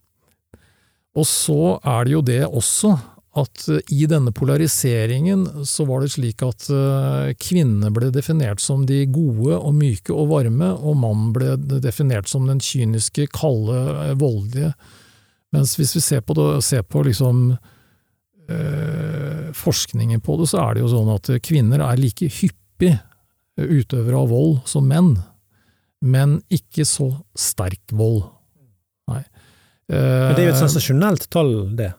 Og så er det jo det også at eh, i denne polariseringen så var det slik at eh, kvinnene ble definert som de gode og myke og varme, og mannen ble definert som den kyniske, kalde, eh, voldelige. Mens hvis vi ser på, det, ser på liksom eh, forskningen på det, så er det jo sånn at kvinner er like hyppig utøvere av vold som menn, men ikke så sterk vold. Nei. Men det er jo et Eh, sensasjonelt tall, det.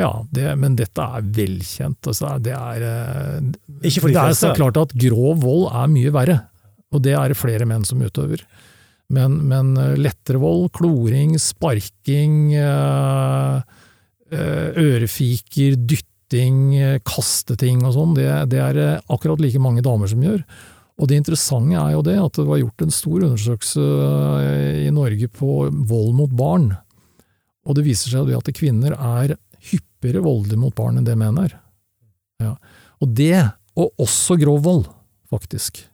ja, det, men dette er velkjent. Altså, det er, eh, Ikke for de det er så klart at grov vold er mye verre, og det er det flere menn som utøver. Men, men eh, lettere vold, kloring, sparking, eh, eh, ørefiker, dytting, kaste kasteting og sånn, det, det er akkurat like mange damer som gjør. Og det interessante er jo det at det var gjort en stor undersøkelse i Norge på vold mot barn. Og det viser seg at kvinner er hyppigere voldelige mot barn enn det menn er. Ja. Og det, og også grov vold, faktisk.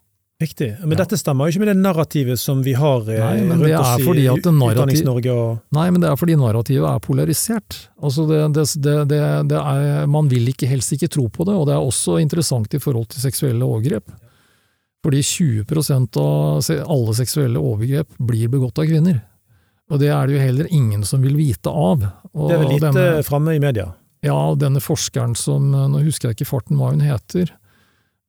Riktig. Men Ja. dette stemmer jo ikke med det narrativet som vi har eh, Nei, rundt oss i Utdannings-Norge og Nei, men det er fordi narrativet er polarisert. Altså det, det, det, det, det er, man vil ikke, helst ikke tro på det, og det er også interessant i forhold til seksuelle overgrep. Fordi 20 av alle seksuelle overgrep blir begått av kvinner. Og det er det jo heller ingen som vil vite av. Og det er vel lite denne- framme i media. Ja, denne forskeren som Nå husker jeg ikke farten hva hun heter,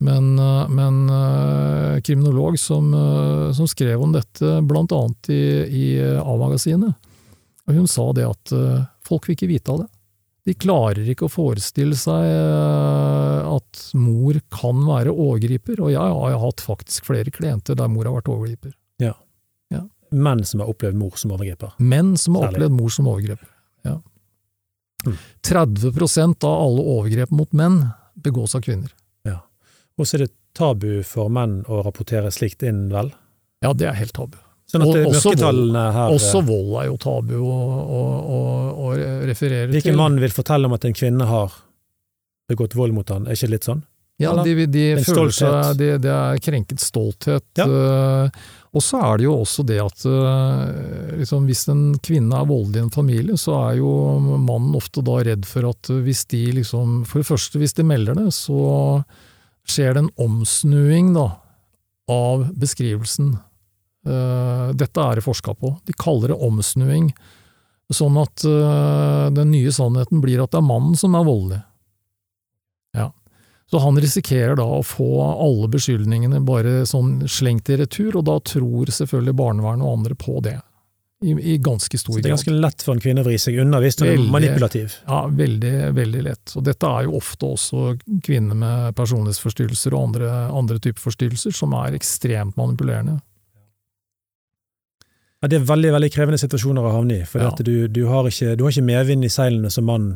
men, eh, men eh, kriminolog som, eh, som skrev om dette blant annet i, i A-magasinet. Og hun sa det at folk vil ikke vite av det. De klarer ikke å forestille seg at mor kan være overgriper, og jeg har hatt faktisk flere klienter der mor har vært overgriper. Ja, Menn som har opplevd mor som overgriper. Menn som har opplevd mor som overgriper. Ja. Mm. 30% av alle overgrep mot menn begås av kvinner. Og så er det tabu for menn å rapportere slikt inn, vel? Ja, det er helt tabu. Sånn at Og- også mørketallene her Også vold er jo tabu å, å, å, å referere Hvilken mann vil fortelle om at en kvinne har begått vold mot han? Er ikke litt sånn? Ja, de, de føler seg det er krenket stolthet. Ja. eh, og så er det jo også det at eh, liksom, hvis en kvinne er voldelig i en familie, så er jo mannen ofte da redd for at hvis de liksom For det første, hvis de melder det, så skjer det en omsnuing da, av beskrivelsen. Eh, dette er det forska på. De kaller det omsnuing. Sånn at eh, den nye sannheten blir at det er mannen som er voldelig. Ja. Så han risikerer da å få alle beskyldningene bare sånn slengt i retur, og da tror selvfølgelig barnevernet og andre på det. I, i ganske stor grad. Så det er grad. ganske lett for en kvinne å vri seg unna hvis hun er manipulativ. Ja, veldig, veldig lett. Og dette er jo ofte også kvinner med personlighetsforstyrrelser og andre, andre typer forstyrrelser som er ekstremt manipulerende. Ja, det er veldig veldig krevende situasjoner å havne i, for Ja. du, du, har ikke, du har ikke medvind i seilene som mann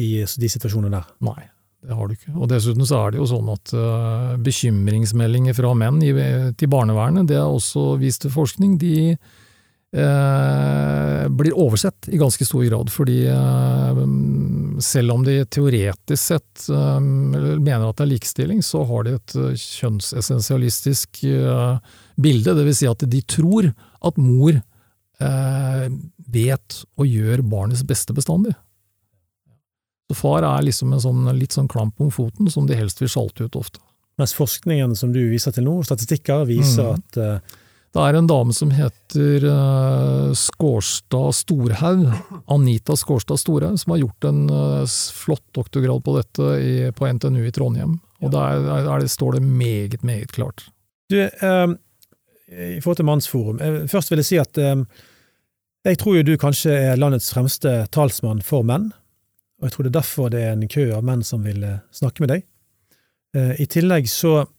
i de situasjonene der. Nei, det har du ikke. Og dessuten så er det jo sånn at eh, bekymringsmeldinger fra menn i, til barnevernet, det er også vist til forskning, de blir oversett i ganske stor grad. Fordi eh, selv om de teoretisk sett eh, mener at det er likestilling, så har de et eh, kjønnsessensialistisk eh, bilde. Det vil si at de tror at mor eh, vet og gjør barnets beste bestandig. Så far er liksom en sånn, litt sånn klamp om foten som de helst vil sjalte ut ofte. Mens forskningen som du viser til nå, statistikker, viser Mm. at eh, Det er en dame som heter uh, Skårstad Storhaug, Anita Skårstad Storhaug, som har gjort en eh, flott doktorgrad på dette på NTNU i Trondheim. Og der, er, er det, står det meget, meget klart. Du, eh, i forhold til Mannsforum, eh, først vil jeg si at eh, jeg tror jo du kanskje er landets fremste talsmann for menn, og jeg tror det er derfor det er en kø av menn som vil eh, snakke med deg. Eh, I tillegg så eh,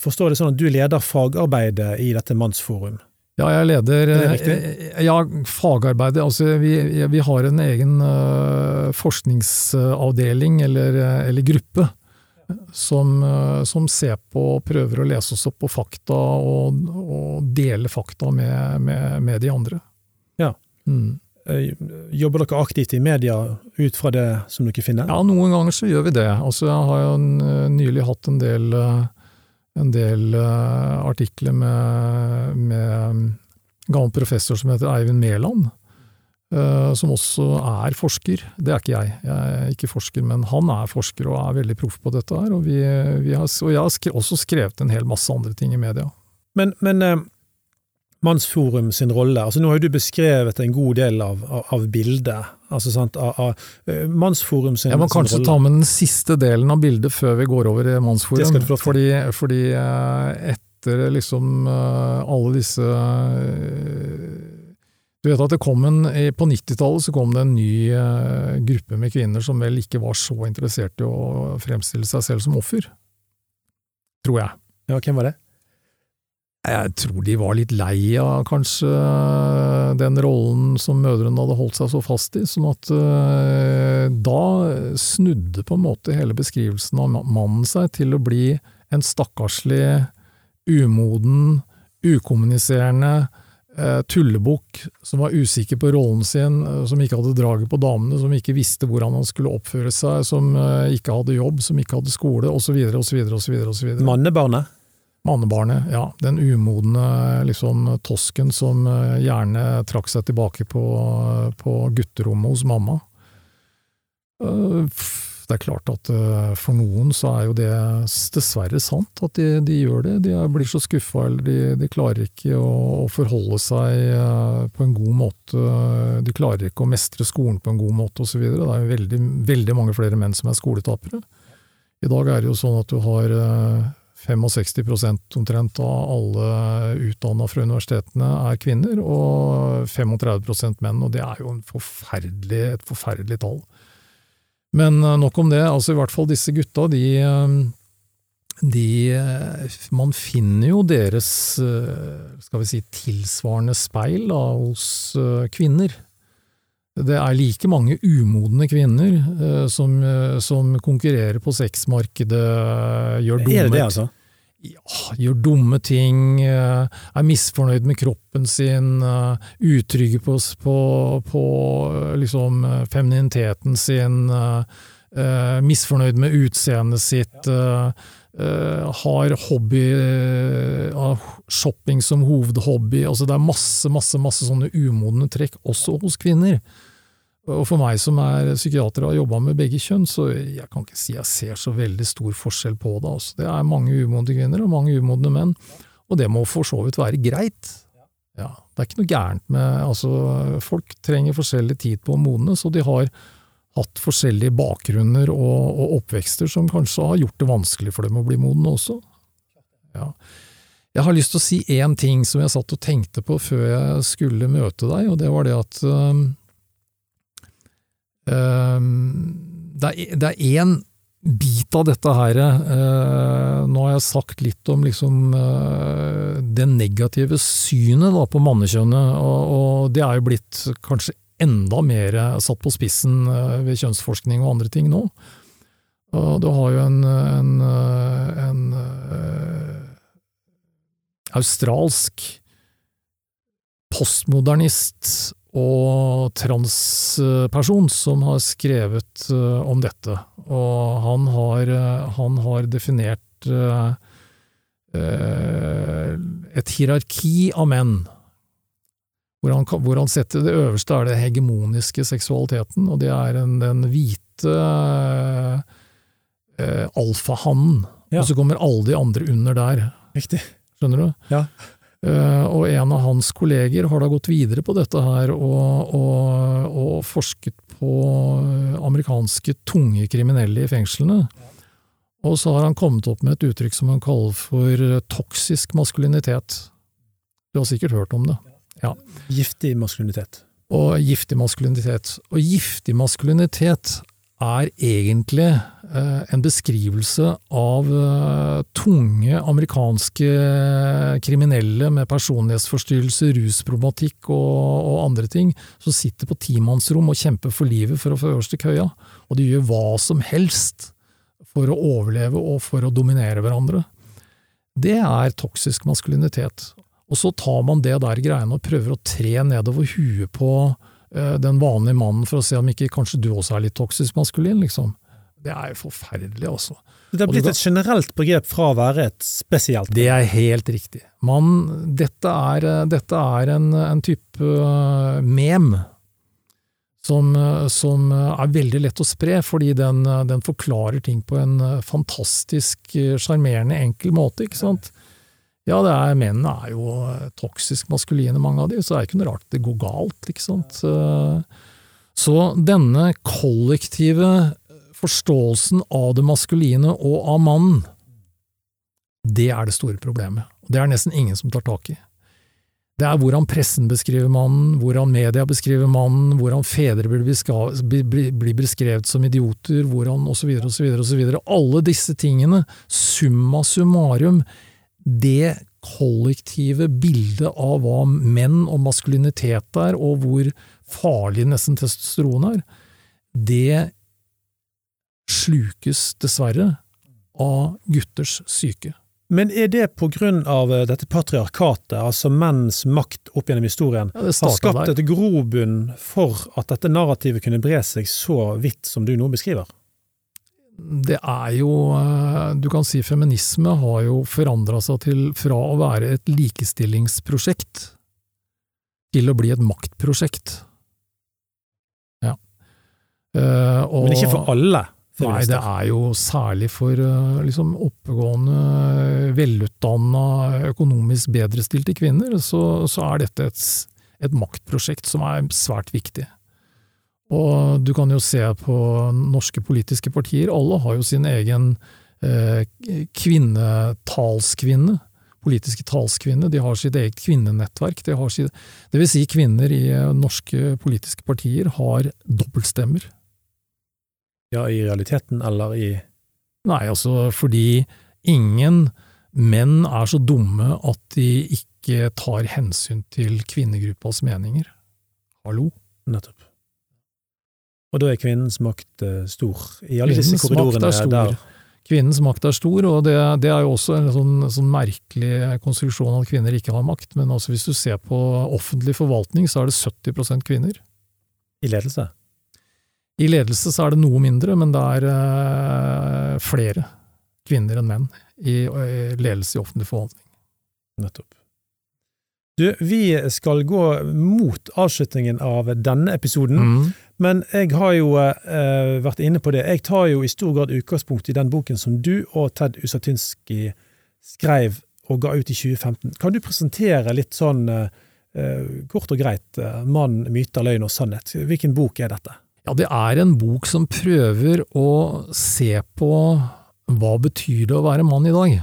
forstår det sånn at du leder fagarbeidet i dette Mannsforum. Ja, jeg leder Er det eh, Ja, fagarbeidet. Altså, vi, vi har en egen eh, forskningsavdeling, eller, eh, eller gruppe, som, eh, som ser på og prøver å lese oss opp på fakta og, og dele fakta med, med, med de andre. Ja. Mm. Eh, Jobber dere aktivt i media ut fra det som dere finner? Ja, noen ganger så gjør vi det. Altså, jeg har jo eh, nylig hatt en del, eh, en del eh, artikler med, med en gammel professor som heter Eivind Mæland, eh, som også er forsker. Det er ikke jeg. Jeg er ikke forsker, men han er forsker og er veldig proff på dette her. Og, vi, vi har, og jeg har også skrevet en hel masse andre ting i media. Men, men eh, Mannsforum sin rolle, altså nå har jo du beskrevet en god del av, av, av bildet. Altså, sant, av, av, eh, Mannsforum sin, Jeg må kanskje ta med den siste delen av bildet før vi går over i Det Mannsforum. Fordi, fordi eh, etter liksom eh, alle disse Du vet at det kom en, På 90-tallet så kom det en ny gruppe med kvinner som vel ikke var så interessert i å fremstille seg selv som offer. Tror jeg. Ja, hvem var det? Jeg tror de var litt lei av kanskje den rollen som mødrene hadde holdt seg så fast i, sånn at uh, da snudde på en måte hele beskrivelsen av mannen seg til å bli en stakkarslig, umoden, ukommuniserende uh, tullebukk som var usikker på rollen sin, uh, som ikke hadde draget på damene, som ikke visste hvordan han skulle oppføre seg, som ikke hadde jobb, som ikke hadde skole, osv., osv. osv. Mannebarnet? Mannebarnet, ja. Den umodne liksom, tosken som eh, gjerne trakk seg tilbake på, på gutterommet hos mamma. Eh, Det er klart at eh, for noen så er jo det dessverre sant, at de, de gjør det. De blir så skuffa, eller de, de klarer ikke å, å forholde seg på en god måte. De klarer ikke å mestre skolen på en god måte osv. Det er jo veldig, veldig mange flere menn som er skoletapere. I dag er det jo sånn at du har 65 omtrent av alle utdanna fra universitetene er kvinner, og 35% menn, og det er jo forferdelig, et forferdelig tall. Men eh, nok om det, altså i hvert fall disse gutta, de, eh, de eh, Man finner jo deres, skal vi si, tilsvarende speil da, hos kvinner. Det er like mange umodne kvinner eh, som, eh, som konkurrerer på sexmarkedet, gjør dumme Er det det, altså? ja, gjør dumme ting, eh, er misfornøyd med kroppen sin, eh, utrygge på, på, på eh, liksom eh, femininiteten sin, eh, eh, misfornøyd med utseendet sitt, eh, eh, har hobby eh, shopping som hovedhobby. altså Det er masse, masse, masse sånne umodne trekk, også hos kvinner. Og for meg som er psykiater og har jobba med begge kjønn, så jeg kan ikke si jeg ser så veldig stor forskjell på det. Altså. Det er mange umodne kvinner og mange umodne menn, og det må for så vidt være greit. Ja, det er ikke noe gærent med altså, Folk trenger forskjellig tid på å modnes, så de har hatt forskjellige bakgrunner og, og, oppvekster som kanskje har gjort det vanskelig for dem å bli modne også. Ja. Jeg har lyst til å si én ting som jeg satt og tenkte på før jeg skulle møte deg, og det var det at det er én bit av dette her eh, Nå har jeg sagt litt om liksom eh, det negative synet da, på mannekjønnet, og, det er jo blitt kanskje enda mer satt på spissen eh, ved kjønnsforskning og andre ting nå. Og du har jo en, en, en australsk postmodernist og transperson som har skrevet uh, om dette. Og han har, uh, han har definert uh, et hierarki av menn. Hvor han, hvor han, setter det øverste er det hegemoniske seksualiteten, og det er en, den hvite alfahannen. Ja. Og så kommer alle de andre under der. Riktig. Skjønner du? Ja. Uh, og en av hans kolleger har da gått videre på dette her og, og, og forsket på amerikanske tunge kriminelle i fengslene. Og så har han kommet opp med et uttrykk som han kaller for toksisk maskulinitet. Du har sikkert hørt om det? Ja. Giftig maskulinitet. Og giftig maskulinitet. Og giftig maskulinitet er egentlig eh, en beskrivelse av eh, tunge amerikanske kriminelle med personlighetsforstyrrelse, rusproblematikk og, og, andre ting, som sitter på timannsrom og kjemper for livet for å få øverste køya. Og de gjør hva som helst for å overleve og for å dominere hverandre. Det er toksisk maskulinitet. Og så tar man det der greiene og prøver å tre nedover huet på den vanlige mannen for å se om ikke kanskje du også er litt toksisk maskulin, liksom. Det er jo forferdelig, altså. Det har blitt et generelt begrep fra å være et spesielt Det er helt riktig. Man, dette er, dette er en, en, type eh, mem som, som, er veldig lett å spre, fordi den, den forklarer ting på en fantastisk sjarmerende, enkel måte, ikke sant. Ja, det er, mennene er jo toksisk maskuline, mange av de, så det er ikke noe rart det går galt, ikke sant. Så denne kollektive forståelsen av det maskuline og av mannen, det er det store problemet. Det er nesten ingen som tar tak i. Det er hvordan pressen beskriver mannen, hvordan media beskriver mannen, hvordan fedre blir beskrevet som idioter, hvordan osv., osv., osv. Alle disse tingene, summa summarum, det kollektive bildet av hva menn og maskulinitet er, og hvor farlig nesten testosteron er, det slukes dessverre av gutters syke. Men er det på grunn av eh, dette patriarkatet, altså menns makt opp gjennom historien, ja, har skapt et grobunn for at dette narrativet kunne bre seg så vidt som du nå beskriver? Det er jo eh, Du kan si feminisme har jo forandra seg til fra å være et likestillingsprosjekt til å bli et maktprosjekt. Ja. Uh, og, Men ikke for alle? Nei, det er jo særlig for uh, liksom oppegående, velutdanna, økonomisk bedrestilte kvinner, så, så er dette et, et maktprosjekt som er svært viktig. Og du kan jo se på norske politiske partier, alle har jo sin egen eh, kvinnetalskvinne. Politiske talskvinne. De har sitt eget kvinnenettverk. De sitt, det vil si, kvinner i eh, norske politiske partier har dobbeltstemmer. Ja, i realiteten, eller i Nei, altså fordi ingen menn er så dumme at de ikke tar hensyn til kvinnegruppas meninger. Hallo? Nettopp. Og da er kvinnens makt uh, stor, i alle kvinnens disse korridorene der. Kvinnens makt er stor, og det, det er jo også en sånn, sånn, merkelig konstruksjon at kvinner ikke har makt. Men altså hvis du ser på offentlig forvaltning, så er det 70% kvinner. I ledelse? I ledelse så er det noe mindre, men det er eh, flere kvinner enn menn i, i ledelse i offentlig forvaltning. Nettopp. Du, vi skal gå mot avslutningen av denne episoden, Mm. Men jeg har jo eh, vært inne på det. Jeg tar jo i stor grad utgangspunkt i den boken som du og Ted Usatynski skrev og ga ut i 2015. Kan du presentere litt sånn eh, eh, kort og greit eh, 'Mann, myter, løgn og sannhet'? Hvilken bok er dette? Ja, det er en bok som prøver å se på hva betyr det å være mann i dag.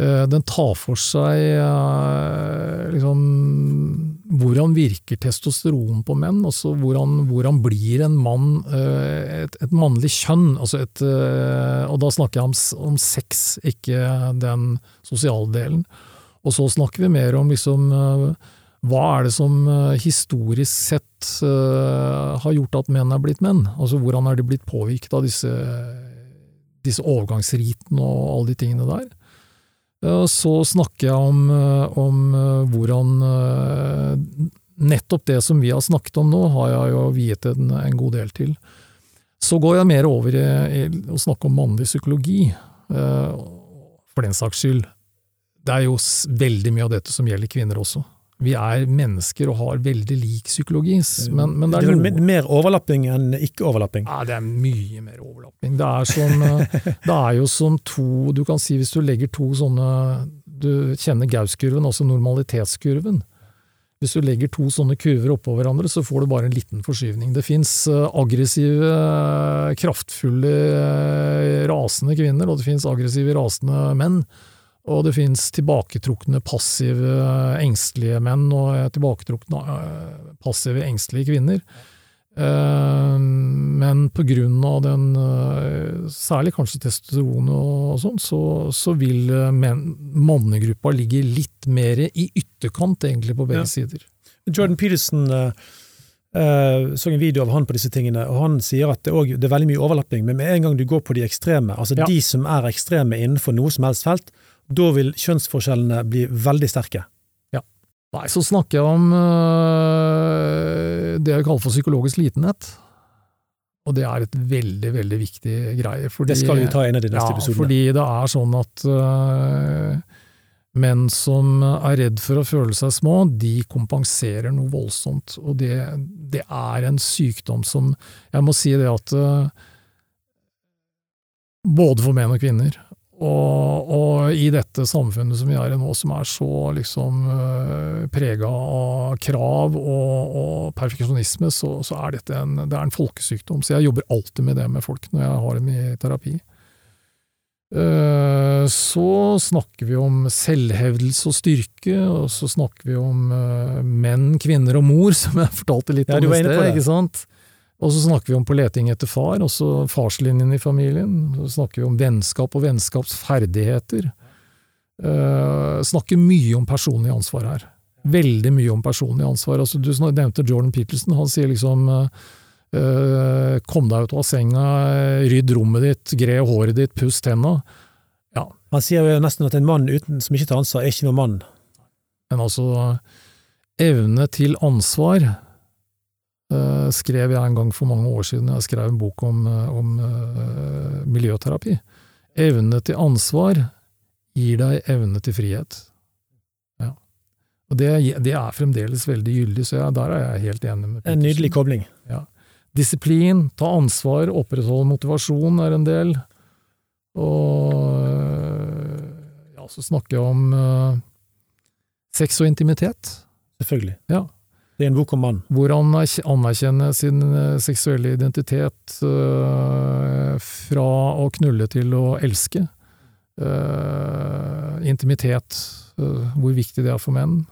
Eh, Den tar for seg eh, liksom hvordan virker testosteron på menn, altså hvordan, hvordan blir en mann eh, et, et mannlig kjønn, altså et, og da snakker jeg om, om sex, ikke den sosiale delen. Og så snakker vi mer om liksom hva er det som historisk sett har gjort at menn er blitt menn? Altså hvordan er de blitt påvirket av disse, disse overgangsritene og alle de tingene der? Eh, Så snakker jeg om, eh, om eh, hvordan Nettopp det som vi har snakket om nå, har jeg jo viet en, en god del til. Så går jeg mer over i, i å snakke om mannlig psykologi, for den saks skyld. Det er jo veldig mye av dette som gjelder kvinner også. Vi er mennesker og har veldig lik psykologi, men, men det er noe me- mer overlapping enn ikke-overlapping? ja, det er mye mer overlapping. Det er, som, eh, det er jo som to Du kan si hvis du legger to sånne Du kjenner Gauss-kurven, altså normalitetskurven. Hvis du legger to sånne kurver oppå hverandre, så får du bare en liten forskyvning. Det fins aggressive, eh, kraftfulle, eh, rasende kvinner, og det fins aggressive, rasende menn. Og det finnes tilbaketrukne, passive, engstelige menn og eh, tilbaketrukne, eh, passive, engstelige kvinner. Eh, Men på grunn av den, særlig kanskje testosteron og sånn, så, så vil mannegruppa ligge litt mer i ytterkant egentlig på begge Ja. sider. Jordan Peterson så en video av han på disse tingene, og han sier at det, også, det er veldig mye overlapping, men med en gang du går på de ekstreme, altså Ja. de som er ekstreme innenfor noe som helst felt, da vil kjønnsforskjellene bli veldig sterke. Ja. Nei, så snakker jeg om øh, det jeg kaller for psykologisk litenhet. Og det er et veldig, veldig viktig greie. Fordi, Det skal vi ta en av de neste ja, episodene. fordi det er sånn at øh, menn som er redd for å føle seg små, de kompenserer noe voldsomt. Og det, det er en sykdom som Jeg må si det at øh, både for menn og kvinner, og, og i dette samfunnet som vi er i nå, som er så liksom uh, prega av krav og, og perfeksjonisme, så, så er dette en, det er en folkesykdom. Så jeg jobber alltid med det med folk når jeg har dem i terapi. Eh, så snakker vi om selvhevdelse og styrke, og så snakker vi om eh, menn, kvinner og mor, som jeg fortalte litt om i sted. ikke sant? Og så snakker vi om på leting etter far, også farslinjen i familien. Så snakker vi om vennskap og vennskapsferdigheter. Uh, snakker mye om personlig ansvar her. Veldig mye om personlig ansvar. Altså, du nevnte Jordan Peterson. Han sier liksom eh, Kom deg ut av senga, rydd rommet ditt, gre håret ditt, puss tenna. Han sier jo nesten at en mann uten, som ikke tar ansvar, er ikke noen mann. Men altså, evne til ansvar skrev jeg en gang for mange år siden. Jeg skrev en bok om, eh, om eh, miljøterapi. Evne til ansvar gir deg evne til frihet. Ja. Og det, det er fremdeles veldig gyldig, så jeg, der er jeg helt enig med En nydelig kobling. Disiplin, ta ansvar, opprettholde motivasjon er en del. Og ja, så snakker jeg om uh, sex og intimitet. Selvfølgelig. Ja. Det er en bok mann. Hvor han anerkjenner sin øh, seksuelle identitet øh, fra å knulle til å elske. Øh, intimitet, hvor viktig det er for menn.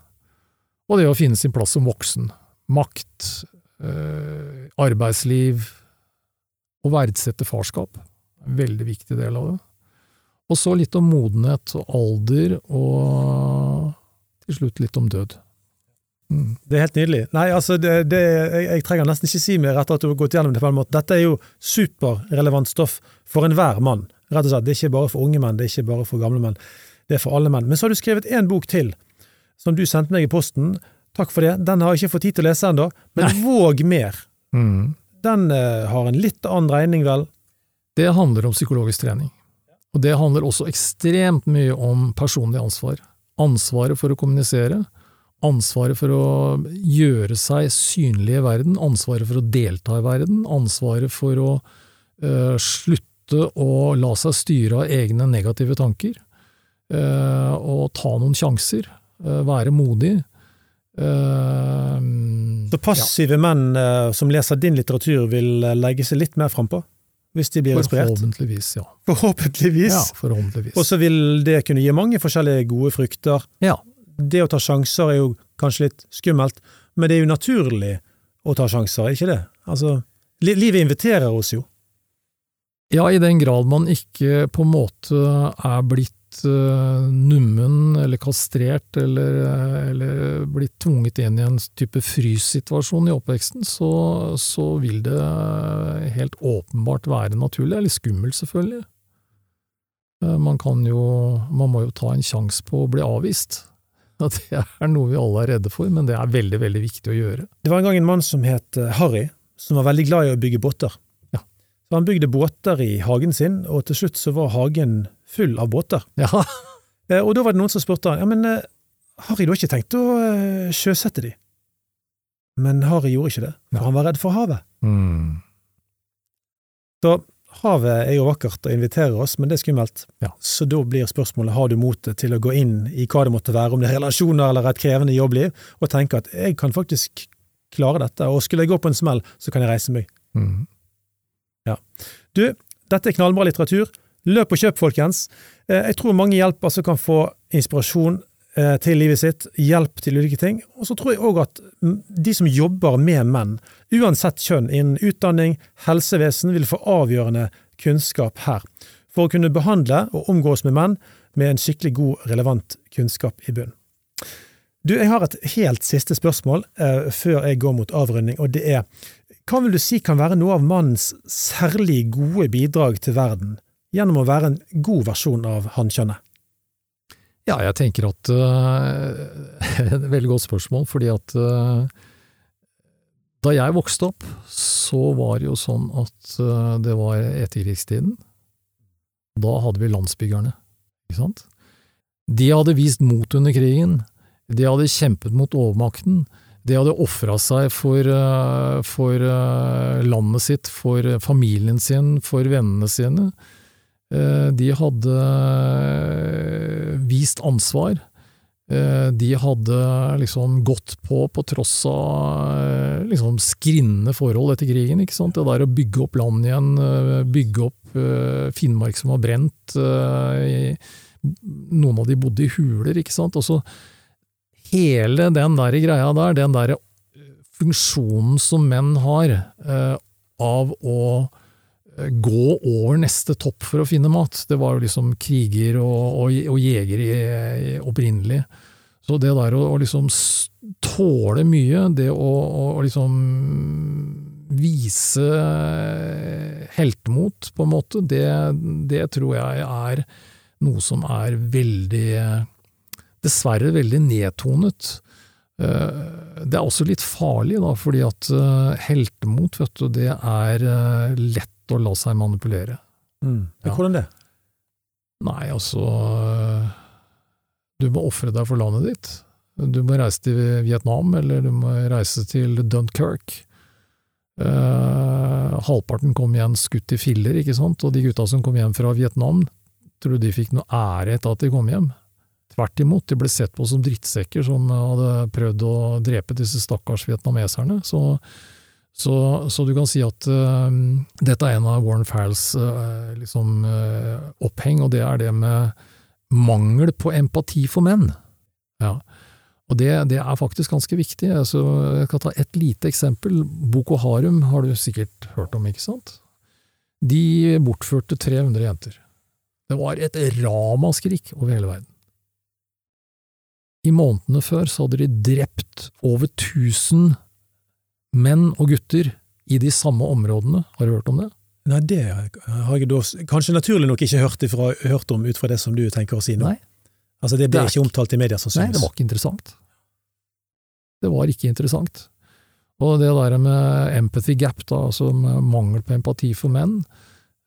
Og det å finne sin plass som voksen. Makt, arbeidsliv, å verdsette farskap. En veldig viktig del av det. Og så litt om modenhet og alder, og til slutt litt om død. Mm. Det er helt nydelig. Nei, altså, det, det, jeg, jeg trenger nesten ikke si mer etter at du har gått gjennom det på en måte. Dette er jo superrelevant stoff for enhver mann. Rett og slett. Det er ikke bare for unge menn, det er ikke bare for gamle menn. Det er for alle menn. Men så har du skrevet én bok til, som du sendte meg i posten. Takk for det. Den har jeg ikke fått tid til å lese ennå, men Nei. våg mer. Mm. den uh, har en litt annen regning, vel? Det handler om psykologisk trening. Og det handler også ekstremt mye om personlig ansvar. Ansvaret for å kommunisere, ansvaret for å gjøre seg synlig i verden, ansvaret for å delta i verden, ansvaret for å uh, slutte å la seg styre av egne negative tanker, uh, og ta noen sjanser, uh, være modig. Så passive ja. menn som leser din litteratur, vil legge seg litt mer frampå? hvis de blir inspirert? Forhåpentligvis, ja. Forhåpentligvis. Ja, forhåpentligvis. Og så vil det kunne gi mange forskjellige gode frukter. Ja. Det å ta sjanser er jo kanskje litt skummelt, men det er jo naturlig å ta sjanser, er ikke det? Altså, livet inviterer oss jo. Ja, i den grad man ikke på en måte er blitt uh, nummen eller kastrert eller, eller, blitt tvunget inn i en type fryssituasjon i oppveksten, så, så, vil det helt åpenbart være naturlig. Er litt skummelt, selvfølgelig. Uh, man kan jo Man må jo ta en sjanse på å bli avvist. Det er noe vi alle er redde for, men det er veldig, veldig viktig å gjøre. Det var en gang en mann som het eh, Harry, som var veldig glad i å bygge båter. Ja. Så han bygde båter i hagen sin, og til slutt så var hagen full av båter. Ja. Eh, og da var det noen som spurte han, ja, men eh, Harry, du har ikke tenkt å sjøsette de? Men Harry gjorde ikke det, for han var redd for havet. Mm. Så havet er jo vakkert og inviterer oss, men det er skummelt. Ja. Så da blir spørsmålet har du motet til å gå inn i hva det måtte være, om det er relasjoner eller et krevende jobbliv, og tenke at jeg kan faktisk klare dette, og skulle jeg gå på en smell, så kan jeg reise meg. Mm. Ja. Du, dette er knallbra litteratur. Løp og kjøp, folkens. Eh, jeg tror mange hjelper som kan få inspirasjon til livet sitt, hjelp til ulike ting. Og så tror jeg òg at de som jobber med menn, uansett kjønn, innen utdanning, helsevesen, vil få avgjørende kunnskap her, for å kunne behandle og omgås med menn med en skikkelig god, relevant kunnskap i bunn. Du, jeg har et helt siste spørsmål eh, før jeg går mot avrunding, og det er hva vil du si kan være noe av mannens særlig gode bidrag til verden? gjennom å være en god versjon av hannkjønnet? Ja, jeg tenker at uh, Et veldig godt spørsmål, fordi at uh, da jeg vokste opp, så var det jo sånn at uh, det var etterkrigstiden. Da hadde vi landsbyggerne, ikke sant? De hadde vist mot under krigen. De hadde kjempet mot overmakten. De hadde ofra seg for, for landet sitt, for familien sin, for vennene sine. Eh, de hadde eh, vist ansvar. Eh, de hadde liksom gått på på tross av liksom skrinne forhold etter krigen. ikke sant? Det der å bygge opp land igjen, bygge opp Finnmark som var brent. Noen av de bodde i huler, ikke sant. Og hele den der greia der, den der funksjonen som menn har av å gå over neste topp for å finne mat. Det var jo liksom kriger og, og, og jegere opprinnelig. Så det der å, å, liksom tåle mye, det å, å liksom vise heltemot, på en måte, det, det, tror jeg er noe som er veldig Dessverre veldig nedtonet. Eh, det er også litt farlig, da, fordi at eh, heltemot, vet du, det er eh, lett å la seg manipulere. Mm. Ja. Hvordan det? Nei, altså Du må ofre deg for landet ditt. Du må reise til Vietnam, eller du må reise til Dunkerque. Uh, halvparten kom igjen skutt i filler, ikke sant, og de gutta som kom hjem fra Vietnam, tror du de fikk noe ære etter at de kom hjem? Tvert imot, de ble sett på som drittsekker som hadde prøvd å drepe disse stakkars vietnameserne. Så så, så, du kan si at uh, dette er en av Warren Farrells uh, liksom, uh, oppheng, og det er det med mangel på empati for menn. Ja. Og det, det, er faktisk ganske viktig. Altså, jeg kan ta et lite eksempel. Boko Harum har du sikkert hørt om, ikke sant? De bortførte 300 jenter. Det var et ramaskrik over hele verden. I månedene før så hadde de drept over 1000 menn og gutter i de samme områdene. Har du hørt om det? Nei, det har jeg da kanskje naturlig nok ikke hørt, ifra, hørt om ut fra det som du tenker å si nå. Nei. Altså, det ble det ikke omtalt i media som Nei, det var ikke interessant. Det var ikke interessant. Og det der med empathy gap, da, altså mangel på empati for menn,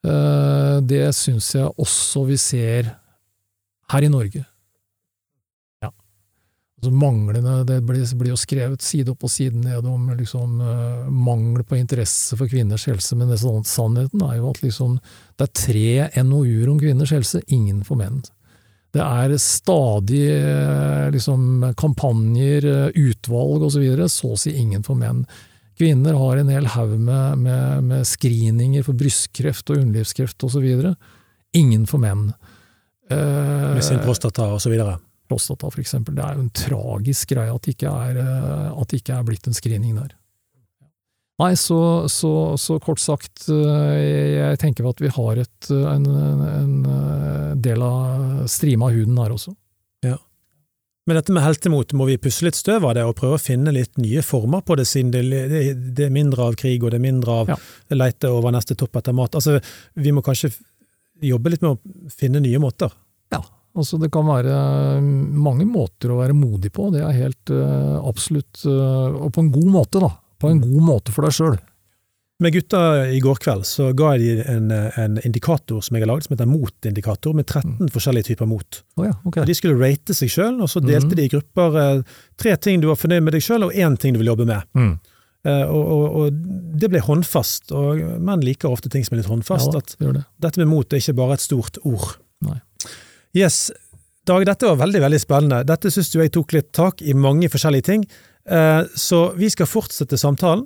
eh, det syns jeg også vi ser her i Norge. Altså manglende Det blir, blir, jo skrevet side opp og side ned om liksom, uh, mangel på interesse for kvinners helse, men det, sånn, sannheten er jo at liksom, det er tre NOU-er om kvinners helse, ingen for menn. Det er stadig eh, liksom, kampanjer, eh, utvalg osv., så, videre, så å si ingen for menn. Kvinner har en hel haug med, med, med, screeninger for brystkreft og underlivskreft osv. Ingen for menn. Med sin prostata osv.? Prostata, eksempel. Det er jo en tragisk greie at det ikke er, at det ikke er blitt en screening der. Nei, så, så, så, kort sagt, eh, jeg tenker at vi har et, en, en eh, del av strima huden her også. Ja. Men dette med heltemot, må vi pusse litt støv av det og prøve å finne litt nye former på det, siden det, det, det er mindre av krig og det er mindre av ja. leite over neste topp etter mat? Altså, vi må kanskje jobbe litt med å finne nye måter? Altså det kan være mange måter å være modig på, det er helt uh, absolutt uh, Og på en god måte, da på en god måte for deg sjøl. Med gutta i går kveld så ga jeg dem en, en, indikator som jeg har laget, som heter motindikator, med 13 mm. forskjellige typer mot. Oh ja, okay. De skulle rate seg sjøl, og så delte mm. de i grupper uh, tre ting du var fornøyd med deg sjøl, og én ting du vil jobbe med. Mm. Og, og, og, det ble håndfast, og menn liker ofte ting som er litt håndfast. Ja, det det. Dette med mot er ikke bare et stort ord. Nei. Yes, Dag, dette var veldig veldig spennende. Dette syns du jeg tok litt tak i mange forskjellige ting. Eh, så vi skal fortsette samtalen.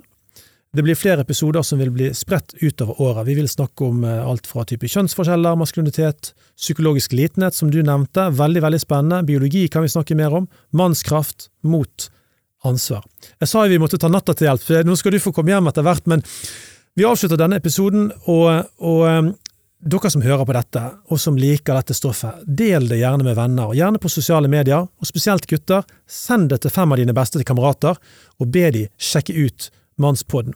Det blir flere episoder som vil bli spredt utover året. Vi vil snakke om eh, alt fra type kjønnsforskjeller, maskulinitet, psykologisk litenhet, som du nevnte, veldig, veldig spennende. Biologi kan vi snakke mer om. Mannskraft mot ansvar. Jeg sa jo vi måtte ta natta til hjelp, nå skal du få komme hjem etter hvert, men vi avslutter denne episoden, og, og eh, dere som hører på dette, og som liker dette stoffet, del det gjerne med venner, gjerne på sosiale medier, og spesielt gutter, send det til fem av dine beste kamerater, og be de sjekke ut Mannspodden.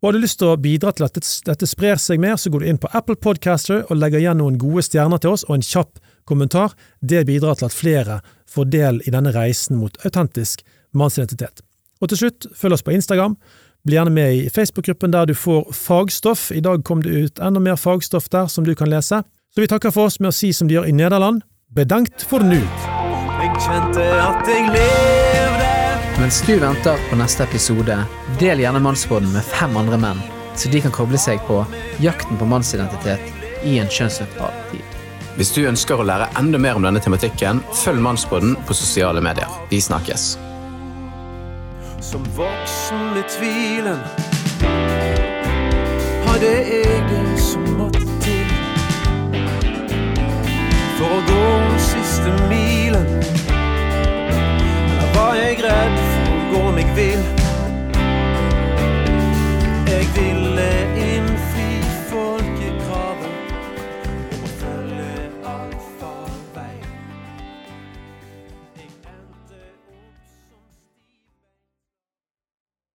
Og Har du lyst til å bidra til at dette sprer seg mer, så går du inn på Apple Podcaster og legger igjen noen gode stjerner til oss, og en kjapp kommentar. Det bidrar til at flere får del i denne reisen mot autentisk mannsidentitet. Og til slutt, følg oss på Instagram. Bli gjerne med i Facebook-gruppen der du får fagstoff. I dag kom det ut enda mer fagstoff der som du kan lese. Så vi takker for oss med å si som de gjør i Nederland, bedankt for nu. Jeg kjente at jeg levde. Mens du venter på neste episode, del gjerne Mannsbåten med fem andre menn, så de kan koble seg på jakten på mannsidentitet i en kjønnsnøytral tid. Hvis du ønsker å lære enda mer om denne tematikken, følg Mannsbåten på sosiale medier. Vi snakkes som voksen med tvilen. Hadde jeg det som måtte til for å gå siste milen? Eller var jeg redd for å gå meg vill?